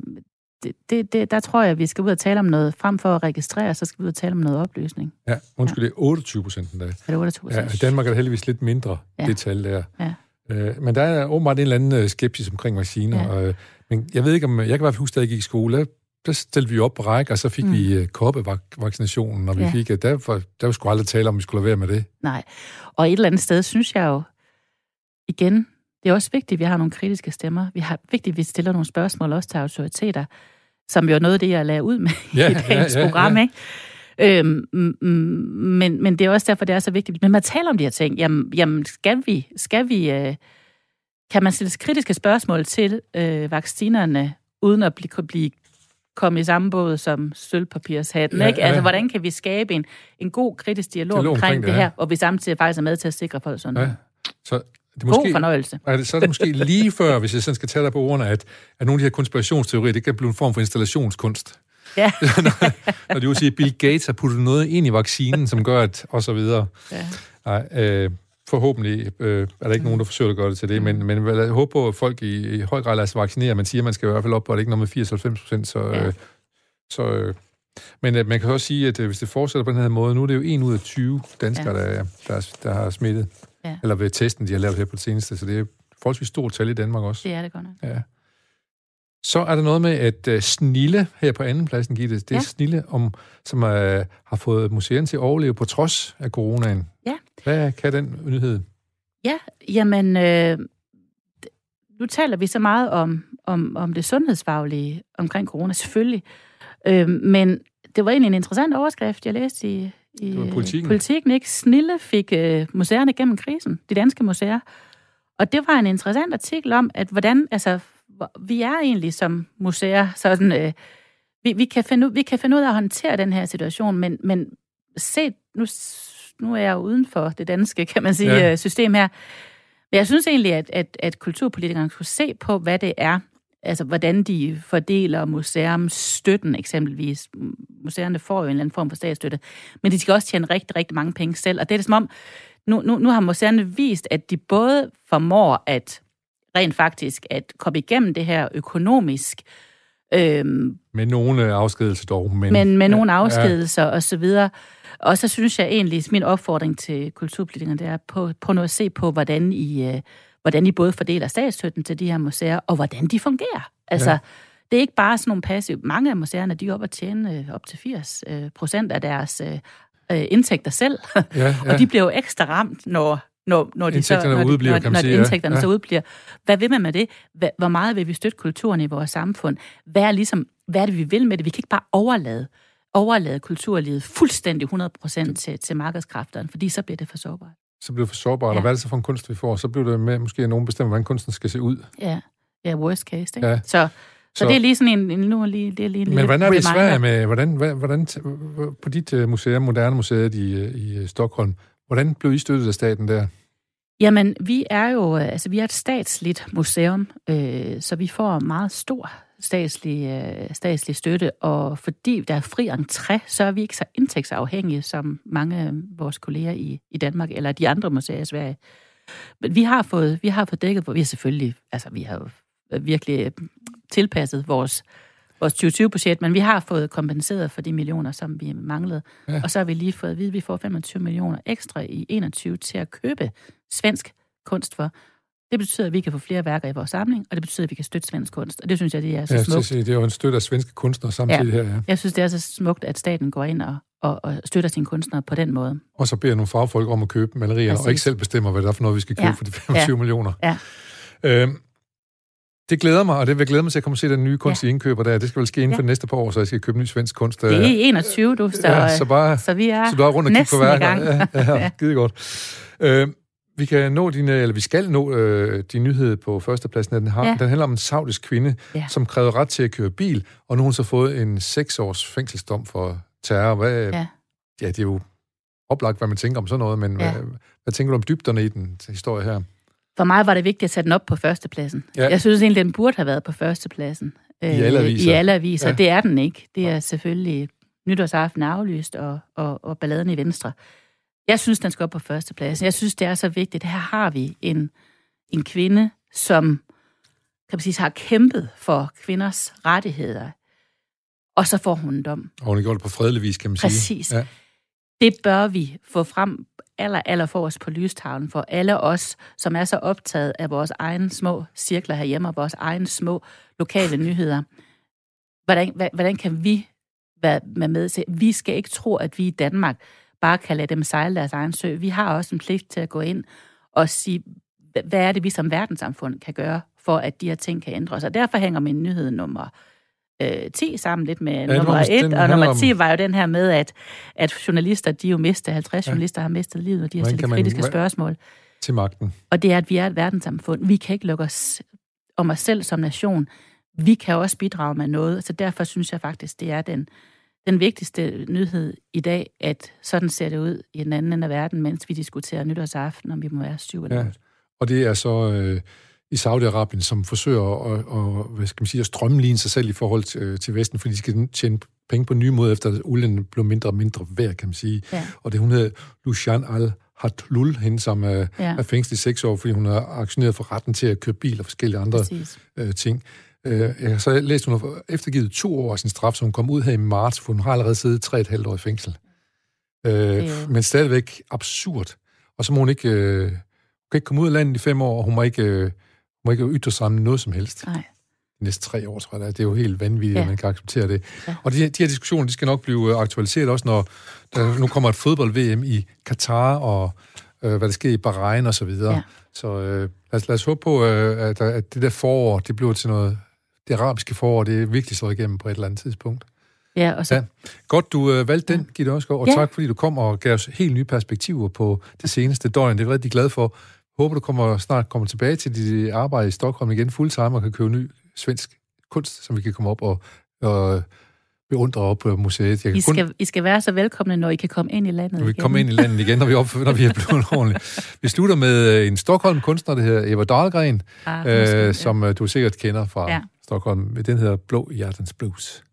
det, det, det, der tror jeg, at vi skal ud og tale om noget, frem for at registrere, så skal vi ud og tale om noget oplysning.
Ja, undskyld, det er 28 procent endda.
Er det 28
Ja, i Danmark er heldigvis lidt mindre,
Ja.
ja. det tal der.
Ja.
Øh, men der er åbenbart en eller anden øh, skepsis omkring vacciner.
Ja.
Ja. Og, øh, men jeg ved ikke, om jeg kan i hvert fald huske, da jeg gik i skole, der, stillede vi op på række, og så fik
Mm.
vi øh, koppevaccinationen, og vi
Ja.
fik, der, der var sgu aldrig tale om, at vi skulle lade være med det.
Nej. Og et eller andet sted synes jeg jo, igen, det er også vigtigt, at vi har nogle kritiske stemmer. Vi har vigtigt, at vi stiller nogle spørgsmål også til autoriteter, som jo er noget af det, jeg lader ud med
Ja,
i dagens
ja, ja,
program,
ja.
ikke? Øhm, mm, mm, men, men det er også derfor, det er så vigtigt. Men man taler om de her ting. Jamen, jamen skal vi, skal vi øh, kan man stille kritiske spørgsmål til øh, vaccinerne, uden at blive, blive komme i samme båd som sølvpapirshatten,
Ja,
ikke? Altså,
ja.
hvordan kan vi skabe en, en god kritisk dialog,
Dialog
omkring
omkring
det,
det,
her,
ja.
og vi samtidig faktisk er med til at sikre folk sådan
Ja. Så det er
God
måske,
fornøjelse.
er det, så er det måske lige før, hvis jeg sådan skal tage dig på ordene, at, at nogle af de her konspirationsteorier, det kan blive en form for installationskunst.
Ja.
når, når du vil sige, at Bill Gates har puttet noget ind i vaccinen, som gør, at... og så videre.
ja.
Nej, øh, forhåbentlig øh, er der ikke nogen, der forsøger at gøre det til det, men, men jeg håber på, at folk i, i høj grad lader sig vaccinere. Man siger, at man skal i hvert fald op på, at det ikke noget med 80-90 procent, så...
Ja.
Øh, så øh, men øh, man kan også sige, at øh, hvis det fortsætter på den her måde, nu er det jo 1 ud af 20 danskere,
ja.
der, der, der har smittet.
Ja.
Eller ved testen, de har lavet her på det seneste, så det er forholdsvis stort tal i Danmark også.
Det er det godt nok.
Ja. Så er der noget med, at uh, Snille her på anden pladsen, Gitte, det er
Ja.
Snille, om, som uh, har fået museet til at overleve på trods af coronaen.
Ja.
Hvad kan den nyhed?
Ja, jamen, øh, nu taler vi så meget om, om, om det sundhedsfaglige omkring corona, selvfølgelig. Øh, men det var egentlig en interessant overskrift, jeg læste i, i
Det var Politiken.
politikken. Ikke? Snille fik øh, museerne gennem krisen, de danske museer. Og det var en interessant artikel om, at hvordan, altså, vi er egentlig som museer sådan, øh, vi, vi, kan finde, ud- vi kan finde ud af at håndtere den her situation, men, men se, nu, nu er jeg uden for det danske, kan man sige,
Ja.
ja. system her. Men jeg synes egentlig, at, at, at kulturpolitikerne skulle se på, hvad det er, altså hvordan de fordeler museumsstøtten eksempelvis. Museerne får jo en eller anden form for statsstøtte, men de skal også tjene rigtig, rigtig mange penge selv. Og det er det som om, nu, nu, nu har museerne vist, at de både formår at rent faktisk at komme igennem det her økonomisk, øhm,
Med nogle afskedelser dog, men...
men med nogle
Ja,
afskedelser og så videre. Og så synes jeg egentlig, min opfordring til kulturpolitikerne, det er på, på noget at se på, hvordan I, øh, hvordan I både fordeler statsstøtten til de her museer, og hvordan de fungerer. Altså,
Ja.
det er ikke bare sådan nogle passive. Mange af museerne, de er oppe at tjene øh, op til 80 øh, procent af deres øh, øh, indtægter selv.
Ja, ja.
og de bliver jo ekstra ramt, når, når, når, de så,
Indtægterne
når, de-
udebliver,
når,
kan
når
sige,
indtægterne
Ja.
så udbliver. Hvad vil man med det? Hvor meget vil vi støtte kulturen i vores samfund? Hvad er, ligesom, hvad er det, vi vil med det? Vi kan ikke bare overlade, overlade kulturlivet fuldstændig 100% til, til markedskræfterne, fordi så bliver det for sårbart.
Så bliver det for sårbart,
Ja.
og hvad er det så for en kunst, vi får? Så bliver det med, måske at nogen bestemmer, hvordan kunsten skal se ud.
Ja, ja worst case. Ikke?
Ja.
Så, så,
Så-
det er lige sådan en, en nu er lige, det er lige en
Men hvordan er det. Sverige med, hvordan, hvordan, på dit øh, museum, Moderne Museet i, øh, i øh, Stockholm, hvordan blev I støttet af staten der?
Jamen, vi er jo altså, vi er et statsligt museum, øh, så vi får meget stor statslig, øh, statslig støtte, og fordi der er fri entré, så er vi ikke så indtægtsafhængige som mange af vores kolleger i, i Danmark, eller de andre museer i Sverige. Men vi har fået, vi har fået dækket, vi har selvfølgelig, altså vi har jo virkelig tilpasset vores, vores 2020-budget, men vi har fået kompenseret for de millioner, som vi manglede. Ja. Og så har vi lige fået at vide, at vi får 25 millioner ekstra i 21 til at købe svensk kunst for. Det betyder, at vi kan få flere værker i vores samling, og det betyder, at vi kan støtte svensk kunst. Og det synes jeg, det er så
ja,
smukt.
det er jo en støtte af svenske kunstnere samtidig ja. her. Ja.
Jeg synes, det er så smukt, at staten går ind og, og, og støtter sine kunstnere på den måde.
Og så beder nogle fagfolk om at købe malerier, Præcis. og ikke selv bestemmer, hvad det er for noget, vi skal købe ja. for de 25 ja. millioner.
Ja.
Øhm, det glæder mig, og det vil glæde mig til at komme og se den nye kunst ja. i indkøber der. Det skal vel ske inden ja. for de næste par år, så jeg skal købe ny svensk kunst.
Det er 21, du, så,
ja, så, bare,
så vi er
så du er rundt og kigge på værker.
Ja,
ja, ja, ja. godt. Øh, vi kan nå dine, eller vi skal nå øh, din nyhed på førstepladsen. Den, har, ja. den handler om en saudisk kvinde, ja. som krævede ret til at køre bil, og nu har hun så fået en seks års fængselsdom for terror. Hvad, ja. ja, det er jo oplagt, hvad man tænker om sådan noget, men ja. hvad, hvad tænker du om dybderne i den historie her?
For mig var det vigtigt at sætte den op på førstepladsen. Ja. Jeg synes egentlig, den burde have været på førstepladsen.
I alle øh, aviser.
I alle aviser. Ja. Det er den ikke. Det er selvfølgelig nytårsaften aflyst og, og, og balladen i Venstre. Jeg synes, den skal op på førstepladsen. Jeg synes, det er så vigtigt. Her har vi en, en kvinde, som kan man sige, har kæmpet for kvinders rettigheder. Og så får hun en dom.
Og hun har gjort det på fredelig vis, kan man
Præcis. sige. Præcis. Ja. Det bør vi få frem aller, aller os på lystavlen for alle os, som er så optaget af vores egne små cirkler herhjemme og vores egne små lokale nyheder. Hvordan, hvordan kan vi være med til? Vi skal ikke tro, at vi i Danmark bare kan lade dem sejle deres egen sø. Vi har også en pligt til at gå ind og sige, hvad er det, vi som verdenssamfund kan gøre, for at de her ting kan ændres. Og derfor hænger min nyhed nummer øh, 10 sammen lidt med ja, nummer 1, og nummer 10 om... var jo den her med, at, at journalister, de jo mistet, 50 ja. journalister har mistet livet, og de har stillet kritiske man... spørgsmål.
Til magten.
Og det er, at vi er et verdenssamfund. Vi kan ikke lukke os om os selv som nation. Vi kan også bidrage med noget, så derfor synes jeg faktisk, det er den, den vigtigste nyhed i dag, at sådan ser det ud i den anden ende af verden, mens vi diskuterer nytårsaften, om vi må være syv eller ja.
Og det er så... Øh i Saudi-Arabien, som forsøger at, at, hvad skal man sige, at strømligne sig selv i forhold til, øh, til Vesten, fordi de skal tjene penge på nye måder, efter at olien blev mindre og mindre værd, kan man sige. Ja. Og det hun hedder Lucian al Hatlul, hende som er, ja. er fængslet i seks år, fordi hun har aktioneret for retten til at køre bil og forskellige andre øh, ting. Øh, jeg har så læst, hun har eftergivet to år af sin straf, så hun kom ud her i marts, for hun har allerede siddet tre et halvt år i fængsel. Øh, men stadigvæk absurd. Og så må hun ikke, øh, hun kan ikke komme ud af landet i fem år, og hun må ikke... Øh, må ikke ytre sig om noget som helst.
Nej.
Næste tre år, tror jeg. Det er jo helt vanvittigt, ja. at man kan acceptere det. Ja. Og de, de her diskussioner, de skal nok blive øh, aktualiseret også, når der nu kommer et fodbold-VM i Katar, og øh, hvad der sker i Bahrain og så videre. Ja. Så øh, lad, os, lad os håbe på, øh, at, at det der forår, det bliver til noget... Det arabiske forår, det er virkelig så igennem på et eller andet tidspunkt.
Ja, og så... Ja.
Godt, du øh, valgte den, Gitte Osgaard, og ja. tak fordi du kom og gav os helt nye perspektiver på det seneste døgn. Det er jeg rigtig glad for. Håber, du kommer, snart kommer tilbage til dit arbejde i Stockholm igen fuldtime og kan købe ny svensk kunst, som vi kan komme op og, og beundre op på museet.
Jeg I, skal, kun... I skal være så velkomne, når I kan komme ind i landet
når vi
igen.
kommer ind i landet igen, når vi, op, når vi er blevet ordentligt. Vi slutter med øh, en Stockholm-kunstner, der hedder Eva Dahlgren, ah, øh, som ja. Øh, du sikkert kender fra ja. Stockholm. Den hedder Blå Hjertens Blues.